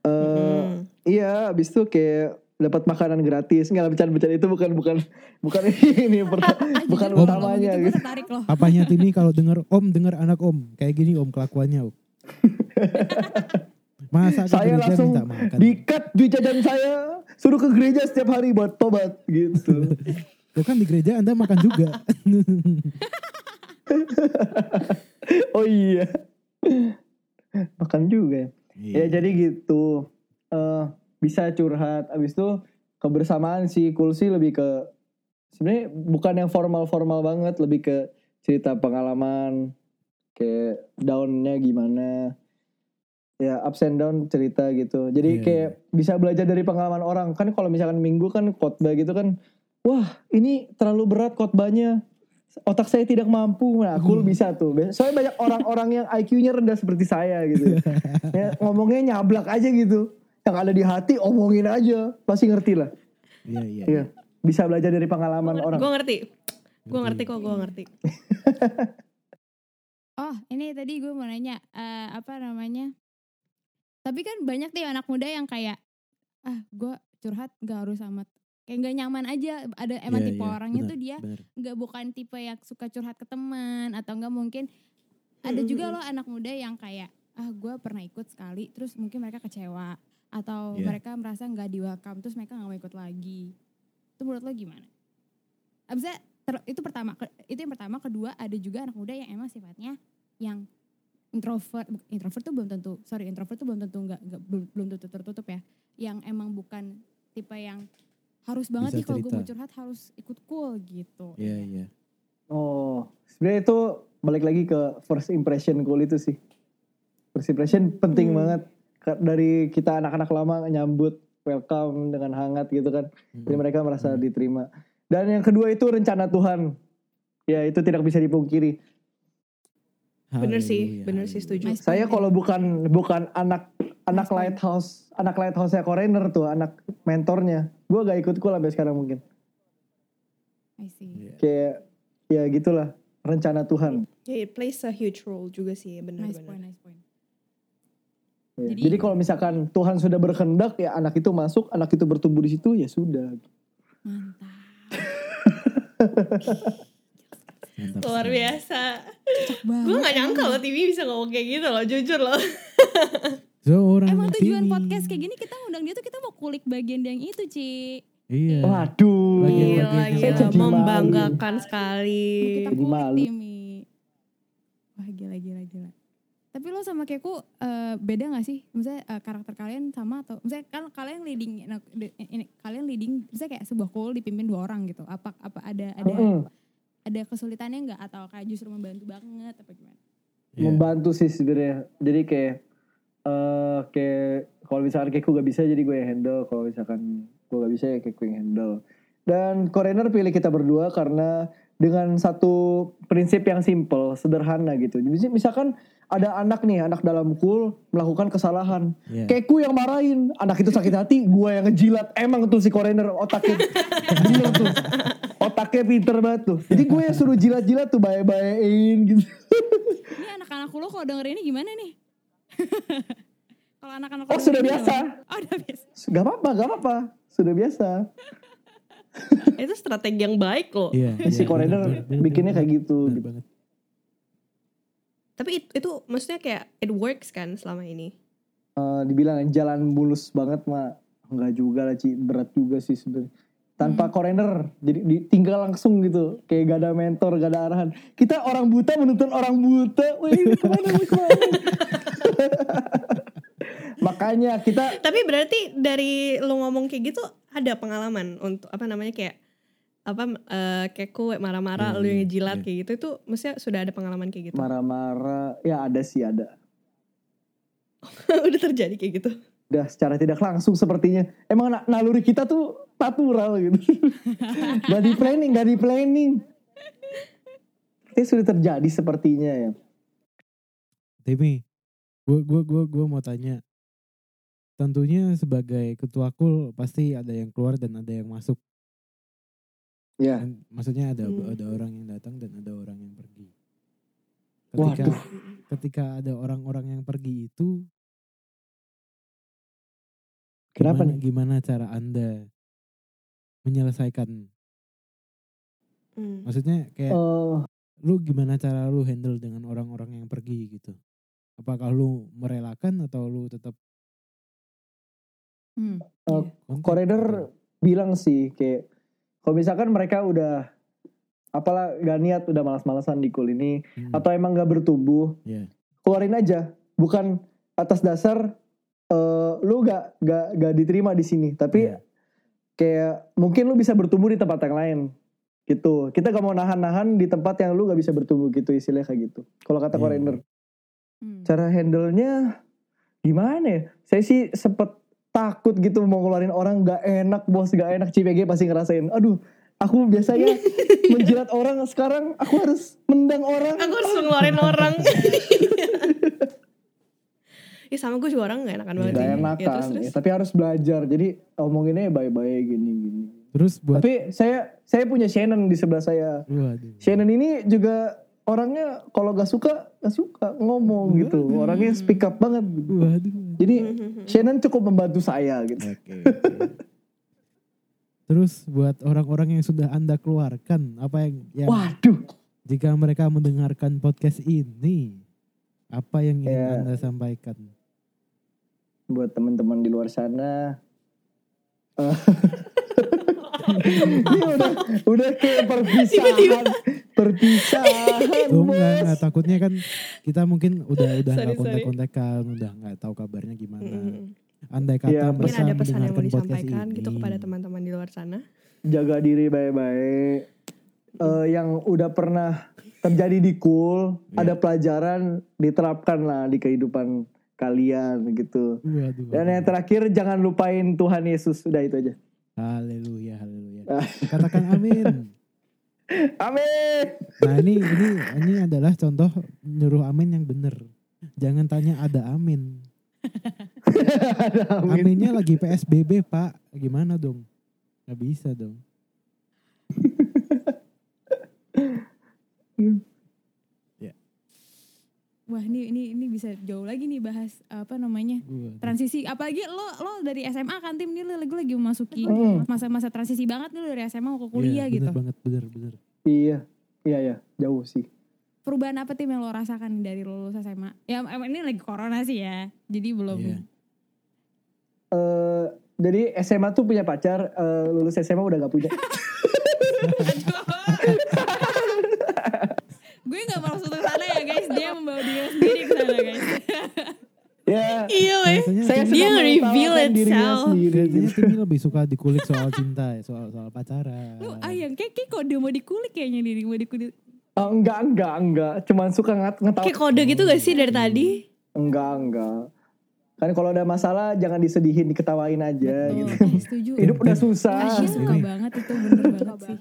Eh, Mm. Iya, abis itu kayak dapat makanan gratis. Nggak bercanda-bercanda itu bukan bukan bukan ini bukan kalau utamanya ngomong gitu. Loh. Papanya Timi kalau denger om denger anak om kayak gini om kelakuannya om. Masa Saya gereja langsung minta makan. dikat di jajan saya, suruh ke gereja setiap hari buat tobat gitu. Tuh kan di gereja anda makan juga. oh iya. Makan juga ya. Ya Iya. jadi gitu. Eh bisa curhat. Abis itu kebersamaan sih cool sih lebih ke sebenarnya bukan yang formal-formal banget, lebih ke cerita pengalaman kayak downnya gimana. Ya ups and down cerita gitu. Jadi Iya, kayak bisa belajar dari pengalaman orang. Kan kalau misalkan minggu kan khotbah gitu kan, wah ini terlalu berat khotbahnya. Otak saya tidak mampu. Nah, cool bisa tuh. Soalnya banyak orang-orang yang IQ-nya rendah seperti saya gitu ya, ngomongnya nyablak aja gitu yang ada di hati omongin aja. Pasti ngerti lah. Iya iya. Iya. bisa belajar dari pengalaman orang. gue ngerti. Gue ngerti. kok gue ngerti. Oh ini tadi gue mau nanya eh, apa namanya? Tapi kan banyak nih anak muda yang kayak ah gue curhat gak harus amat. Kayak nggak nyaman aja. Ada emang Iya, tipe iya, orangnya benar, tuh dia nggak bukan tipe yang suka curhat ke teman atau enggak mungkin ada juga loh anak muda yang kayak ah gue pernah ikut sekali terus mungkin mereka kecewa atau Iya. mereka merasa nggak di welcome terus mereka nggak mau ikut lagi itu menurut lo gimana? Abisnya ter- itu pertama ke- itu yang pertama kedua ada juga anak muda yang emang sifatnya yang introvert introvert tuh belum tentu sorry introvert tuh belum tentu nggak belum belum tentu tertutup ya yang emang bukan tipe yang harus banget Bisa nih kalau gue mau curhat harus ikut cool gitu Iya iya. oh sebenarnya itu balik lagi ke first impression cool itu sih first impression penting Hmm. banget dari kita anak-anak lama nyambut welcome dengan hangat gitu kan jadi Hmm. mereka merasa diterima dan yang kedua itu rencana Tuhan ya itu tidak bisa dipungkiri bener sih Haleluya, bener sih setuju Nice. Saya kalau bukan bukan anak anak lighthouse anak lighthouse nya Korener tuh anak mentornya, gue gak ikut cool sampai sekarang mungkin. I see. Iya. Kayak ya gitulah rencana Tuhan. Ya, it plays a huge role juga sih, Nice benar-benar. point, nice point. Ya, Jadi- Jadi, kalau misalkan Tuhan sudah berkehendak ya anak itu masuk, anak itu bertumbuh di situ ya sudah. Mantap. Mantap Luar sekali. biasa. Gue gak nyangka loh TV bisa ngomong kayak gitu loh, jujur loh. Seorang Emang tujuan Tini. podcast kayak gini kita ngundang dia tuh kita mau kulik bagian yang itu, Ci. Iya. Waduh. Bagian-bagian Gila, yang- gila. Saya jadi malu. Membanggakan Mau sekali. kita kulik malu. Timi. Wah gila gila gila. Tapi lo sama Keku eh, beda gak sih? Misalnya eh, karakter kalian sama atau misalnya kan kalian leading nah, ini kalian leading misalnya kayak sebuah call dipimpin dua orang gitu. Apa apa ada ada Mm-mm. ada kesulitannya nggak atau kayak justru membantu banget apa gimana? Iya. Membantu sih sebenarnya. Jadi kayak eh kayak kalau misalkan kayak gue gak bisa jadi gue yang handle. Kalau misalkan gue gak bisa ya kayak gue yang handle. Dan Korener pilih kita berdua karena dengan satu prinsip yang simple, sederhana gitu. Jadi misalkan ada anak nih, anak dalam kul melakukan kesalahan. Iya. Keku yang marahin, anak itu sakit hati, gue yang ngejilat. Emang tuh si Korener otaknya bener tuh. Otaknya pinter banget tuh. Jadi gue yang suruh jilat-jilat tuh baik-baikin gitu. Ini anak-anak lo kalau denger ini gimana nih? kalau anak-anak Oh, sudah biasa. gimana? Oh udah biasa. Gak apa-apa, gak apa-apa. Sudah biasa. Itu strategi yang baik loh. Iya. si iya, Korener bikinnya kayak gitu. bener gitu. banget. Tapi it- itu maksudnya kayak it works kan selama ini. Eh, dibilang jalan mulus banget mah enggak juga lah Ci berat juga sih sebenarnya tanpa korener jadi di- tinggal langsung gitu kayak gak ada mentor gak ada arahan kita orang buta menuntun orang buta wih ini ke mana ke mana makanya kita Tapi berarti dari lu ngomong kayak gitu ada pengalaman untuk apa namanya kayak apa eh, keku marah-marah Iya, lu yang ngejilat iya. kayak gitu itu maksudnya sudah ada pengalaman kayak gitu. marah-marah ya ada sih ada Udah terjadi kayak gitu. udah secara tidak langsung sepertinya emang na- naluri kita tuh natural gitu gak di planning gak di planning itu sudah terjadi sepertinya ya Timi, gua gua gua gua mau tanya. Tentunya sebagai ketua kul pasti ada yang keluar dan ada yang masuk. ya Kan maksudnya ada Hmm. ada orang yang datang dan ada orang yang pergi. Ketika Waduh. ketika ada orang-orang yang pergi itu kenapa gimana, nih gimana cara Anda menyelesaikan? Hmm. Maksudnya kayak Eh, lu gimana cara lu handle dengan orang-orang yang pergi gitu? Apakah lu merelakan atau lu tetap Hmm. Eh, kontak Koridor gitu? bilang sih kayak kalau misalkan mereka udah apalah gak niat udah malas-malasan di kul ini Hmm, atau emang gak bertumbuh Iya. keluarin aja bukan atas dasar eh, lu gak gak gak diterima di sini tapi Iya. kayak mungkin lu bisa bertumbuh di tempat yang lain gitu kita gak mau nahan-nahan di tempat yang lu gak bisa bertumbuh gitu istilahnya kayak gitu kalau kata Iya. Koridor Hmm. cara handle-nya gimana ya? Saya sih sempet takut gitu mau ngeluarin orang gak enak bos gak enak CPG pasti ngerasain aduh aku biasanya menjilat orang sekarang aku harus mendang orang Aku harus ngeluarin orang. ya sama gue juga orang gak enakan banget gak sih. enak Ya, kan terus, terus. Ya, tapi harus belajar jadi omonginnya baik-baik gini gini Terus buat tapi saya saya punya Shannon di sebelah saya waduh. Shannon ini juga orangnya kalau gak suka gak suka ngomong gitu orangnya speak up banget gitu. Waduh. jadi Shannon cukup membantu saya gitu Oke. oke. Terus buat orang-orang yang sudah Anda keluarkan, apa yang, yang waduh jika mereka mendengarkan podcast ini, apa yang ingin Ya. Anda sampaikan? buat teman-teman di luar sana. Ini udah udah kayak perpisahan, perpisahan Oh enggak, enggak, bos. takutnya kan kita mungkin udah udah nggak kontak-kontakan, udah nggak tahu kabarnya gimana. Hmm. Andai kata Iya, Mungkin mereka ada pesan yang mau disampaikan gitu kepada teman-teman di luar sana. Jaga diri baik-baik. Eh, yang udah pernah terjadi di cool, Iya. ada pelajaran diterapkan lah di kehidupan kalian gitu. Waduh. Dan yang terakhir jangan lupain Tuhan Yesus. Udah itu aja. Haleluya, haleluya. Katakan amin. Amin. Nah ini ini ini adalah contoh nyuruh amin yang bener. Jangan tanya ada amin. Amin. Aminnya lagi PSBB pak. Gimana dong? Gak bisa dong. ya. wah ini ini ini bisa jauh lagi nih bahas apa namanya Gua- transisi apalagi lo lo dari SMA kan tim nih lo lagi lagi memasuki Hmm. masa-masa transisi banget nih lo dari SMA mau ke Iya, kuliah bener gitu banget bener bener. Iya, iya ya, jauh sih. perubahan apa tim yang lo rasakan dari lo lulus SMA ya ini lagi corona sih ya jadi belum Iya. Eh, jadi SMA tuh punya pacar, eh, lulus SMA udah gak punya. gue nggak maksud ke sana ya guys dia membawa diri sendiri ke sana guys ya, Iya weh. Saya Dia dirinya itself. gitu. Timi lebih suka dikulik soal cinta soal soal pacaran. lo ayang kayak kayak kok dia mau dikulik kayaknya diri mau dikulik Oh, enggak, enggak, enggak. Cuman suka ngat ngetawa. Kayak kode gitu gak sih dari tadi? Enggak, enggak. Kan kalau ada masalah jangan disedihin, diketawain aja Betul, gitu. eh, setuju Hidup udah susah. Asyik suka Ini. banget itu bener banget sih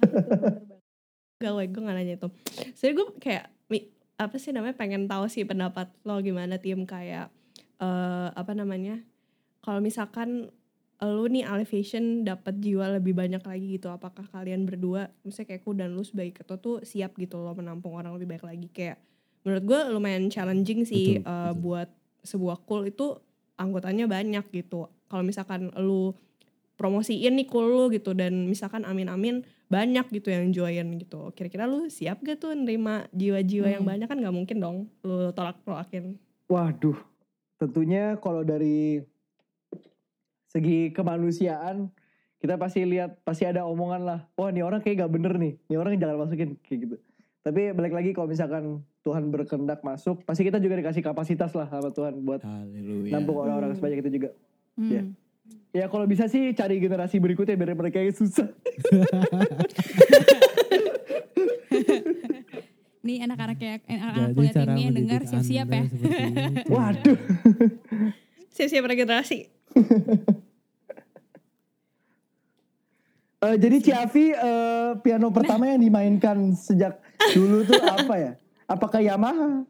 Gak gue gak nanya itu. Jadi gue kayak, apa sih namanya, pengen tahu sih pendapat lo gimana tim kayak, eh apa namanya, kalau misalkan lu nih Elevation dapat jiwa lebih banyak lagi gitu, apakah kalian berdua, misalnya kayak aku dan lu sebagai ketua tuh siap gitu loh menampung orang lebih baik lagi kayak, menurut gue lumayan challenging sih Betul, eh, betul. buat sebuah cool itu anggotanya banyak gitu. Kalau misalkan lu promosiin nih cool lu gitu dan misalkan amin-amin banyak gitu yang join gitu. Kira-kira lu siap gak tuh nerima jiwa-jiwa yang Hmm. banyak kan gak mungkin dong lu tolak-tolakin. Waduh, tentunya kalau dari segi kemanusiaan kita pasti lihat pasti ada omongan lah. Wah, ini orang kayak gak bener nih. Ini orang jangan masukin kayak gitu. Tapi balik lagi kalau misalkan Tuhan berkehendak masuk, pasti kita juga dikasih kapasitas lah sama Tuhan buat Haleluya. nampung orang-orang sebanyak itu juga. Hmm. Iya. Ya kalau bisa sih cari generasi berikutnya biar mereka yang susah. Nih anak-anak kayak eh, anak-anak kuliah cara timnya yang dengar siap-siap ya. Waduh. Siap-siap regenerasi. Eh, jadi Ciavi eh, piano pertama yang dimainkan sejak dulu tuh apa ya? Apakah Yamaha?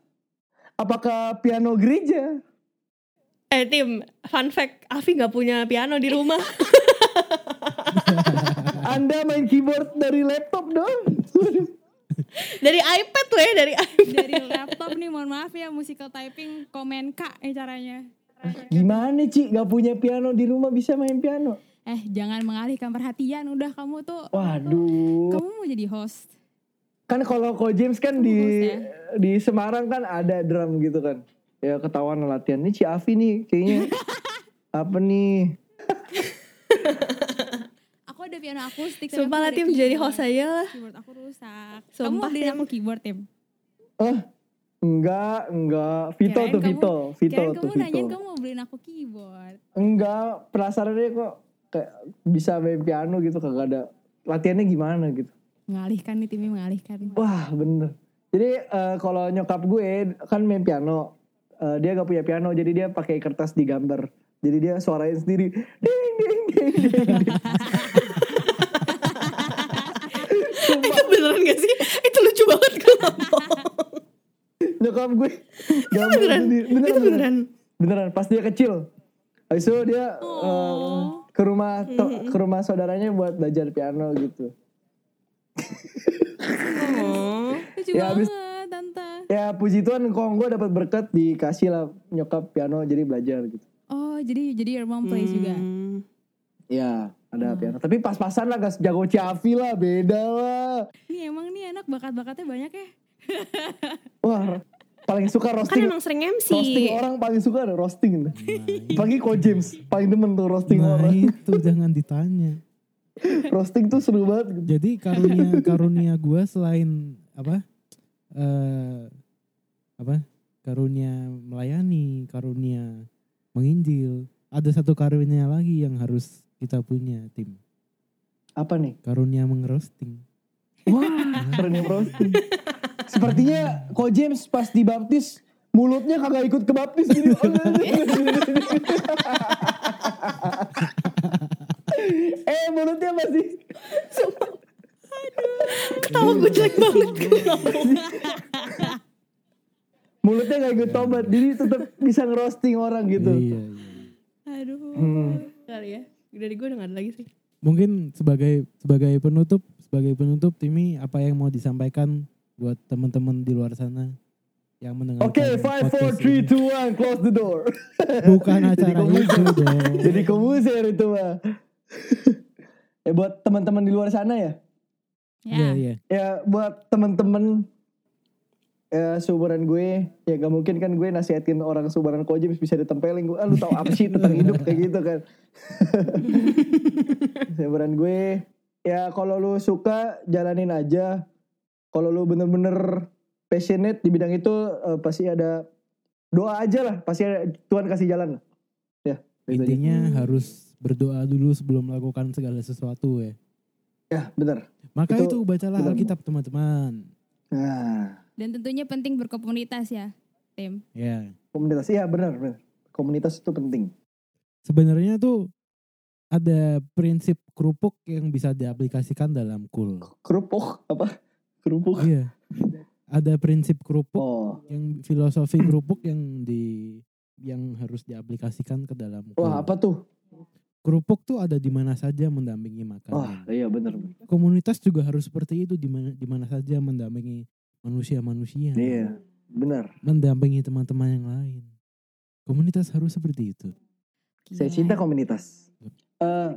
Apakah piano gereja? Eh tim, fun fact, Avi gak punya piano di rumah. Anda main keyboard dari laptop dong? dari iPad loh ya, dari iPad. Dari laptop nih mohon maaf ya musical typing komen kak eh caranya. Gimana Ci? Gak punya piano di rumah bisa main piano? Eh jangan mengalihkan perhatian udah kamu tuh Waduh. kamu mau jadi host. Kan kalau Ko James kan Kamu di host ya? di Semarang kan ada drum gitu kan. Ya ketahuan latihan. Ini Ciavi nih kayaknya apa nih? Aku ada piano akustik. Sumpah lah tim jadi keyboard. host aja lah. Keyboard aku rusak. kamu Sumpah, beliin Tim. aku keyboard tim. Eh, enggak, enggak. Vito Kirain tuh kamu- Vito, Vito tuh kamu Vito. nanyain kamu mau beliin aku keyboard. Enggak, penasaran deh kok kayak bisa main piano gitu kagak ada latihannya gimana gitu. Mengalihkan nih timnya mengalihkan. Wah bener. Jadi eh, kalau nyokap gue kan main piano, Eh, dia gak punya piano jadi dia pakai kertas digambar. Jadi dia suarain sendiri, ding ding ding ding. ding. Itu beneran gak sih? Itu lucu banget kalau. Nyokap gue gambar beneran? sendiri. Beneran, Itu beneran? Beneran, pas dia kecil. Habis itu dia eh, ke rumah to- ke rumah saudaranya buat belajar piano gitu. Oh. Lucu Ya, banget tante. Ya puji Tuhan kok gue dapat berkat dikasih lah nyokap piano jadi belajar gitu. Oh jadi jadi your mom plays juga. Hmm. Ya ada piano. Tapi pas-pasan lah gak jago Ciavi lah beda lah. Ini emang nih anak bakat-bakatnya banyak ya. Wah paling suka Kan roasting. emang sering MC. roasting orang paling suka ada roasting. Nah, Pagi kok James paling demen tuh roasting nah orang. itu jangan ditanya. roasting tuh seru banget. Jadi karunia karunia gue selain apa? Eh apa? Karunia melayani, karunia menginjil. Ada satu karunia lagi yang harus kita punya tim. Apa nih? Karunia mengerosting. Wah keren ya roasting. Sepertinya kok James pas dibaptis mulutnya kagak ikut ke baptis gitu. eh mulutnya masih Ketawa gue jelek banget. Gue mulutnya gak ikut tobat jadi tetap bisa ngerosting orang gitu. Iya, iya. Aduh. Hmm. Kali ya. Dari gue udah gak ada lagi sih. Mungkin sebagai sebagai penutup, sebagai penutup Timi apa yang mau disampaikan buat teman-teman di luar sana? yang mendengarkan Oke, five, four, three, ini. two, one, close the door. Bukan acara itu dong. Jadi komuser itu mah. ya buat teman-teman di luar sana ya. Iya, Ya. iya. Ya buat teman-teman ya seumuran gue ya gak mungkin kan gue nasihatin orang seumuran kau James bisa ditempelin gue ah lu tahu apa sih tentang hidup kayak gitu kan seumuran gue ya kalau lu suka jalanin aja kalau lu bener-bener passionate di bidang itu eh, pasti ada doa aja lah pasti ada, Tuhan kasih jalan ya itu aja. Intinya Hmm. harus berdoa dulu sebelum melakukan segala sesuatu ya. ya bener Maka Itu itu, bacalah benar. Alkitab teman-teman. nah Dan tentunya penting berkomunitas ya, tim. Ya. komunitas iya bener bener komunitas itu penting Sebenarnya tuh ada prinsip kerupuk yang bisa diaplikasikan dalam kul. kerupuk apa kerupuk Iya. Ada prinsip kerupuk oh yang filosofi kerupuk yang di yang harus diaplikasikan ke dalam kul. wah apa tuh Kerupuk tuh ada di mana saja mendampingi wah makanan. iya bener Komunitas juga harus seperti itu di mana di mana saja mendampingi manusia-manusia. iya bener Mendampingi teman-teman yang lain. Komunitas harus seperti itu. Saya Gila. cinta komunitas. Eh,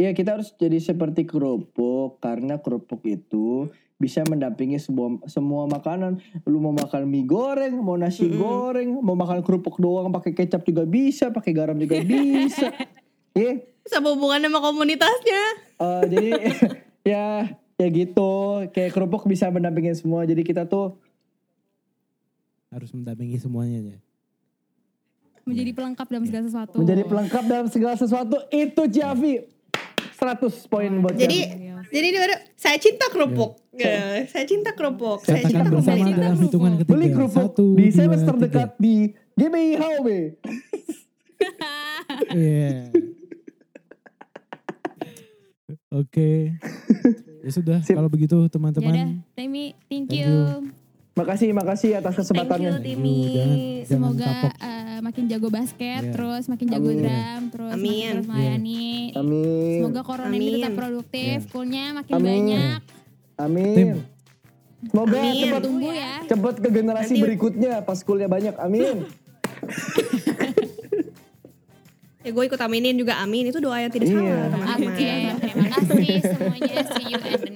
ya kita harus jadi seperti kerupuk karena kerupuk itu bisa mendampingi semua semua makanan. Lu mau makan mie goreng, mau nasi Mm-mm. goreng, mau makan kerupuk doang pakai kecap juga bisa, pakai garam juga bisa. Ya, Sama hubungan sama komunitasnya. eh, jadi ya ya gitu. Kayak kerupuk bisa mendampingi semua. Jadi kita tuh Harus mendampingi semuanya ya. menjadi pelengkap dalam segala sesuatu. menjadi pelengkap dalam segala sesuatu. Itu Javi. 100 poin buat Jadi Javi. jadi baru saya cinta kerupuk. Ya, saya cinta kerupuk. Saya Katakan cinta kerupuk. bersama Cinta dalam kerupuk. Beli kerupuk Satu, di dua, tiga. terdekat di GBI HOB. Iya. Oke. Ya sudah, Sip. kalau begitu Ya udah, teman-teman. Temi, thank Thank you. you. Makasih, makasih atas Thank you, kesempatannya. Timmy. Jangan- jangan Semoga kapok. eh, makin jago basket, Iya. terus makin jago Amin. drum, terus Amin. makin terus melayani. Amin. Semoga corona ini tetap Amin. produktif, Iya. coolnya makin Amin. banyak. Amin. Tim. Semoga Amin. cepat Tunggu ya. cepat ke generasi Nanti- berikutnya pas kuliah banyak. Amin. Ya gue ikut aminin juga amin. Itu doa yang tidak Iya. salah teman-teman. Oke, terima kasih semuanya. See you next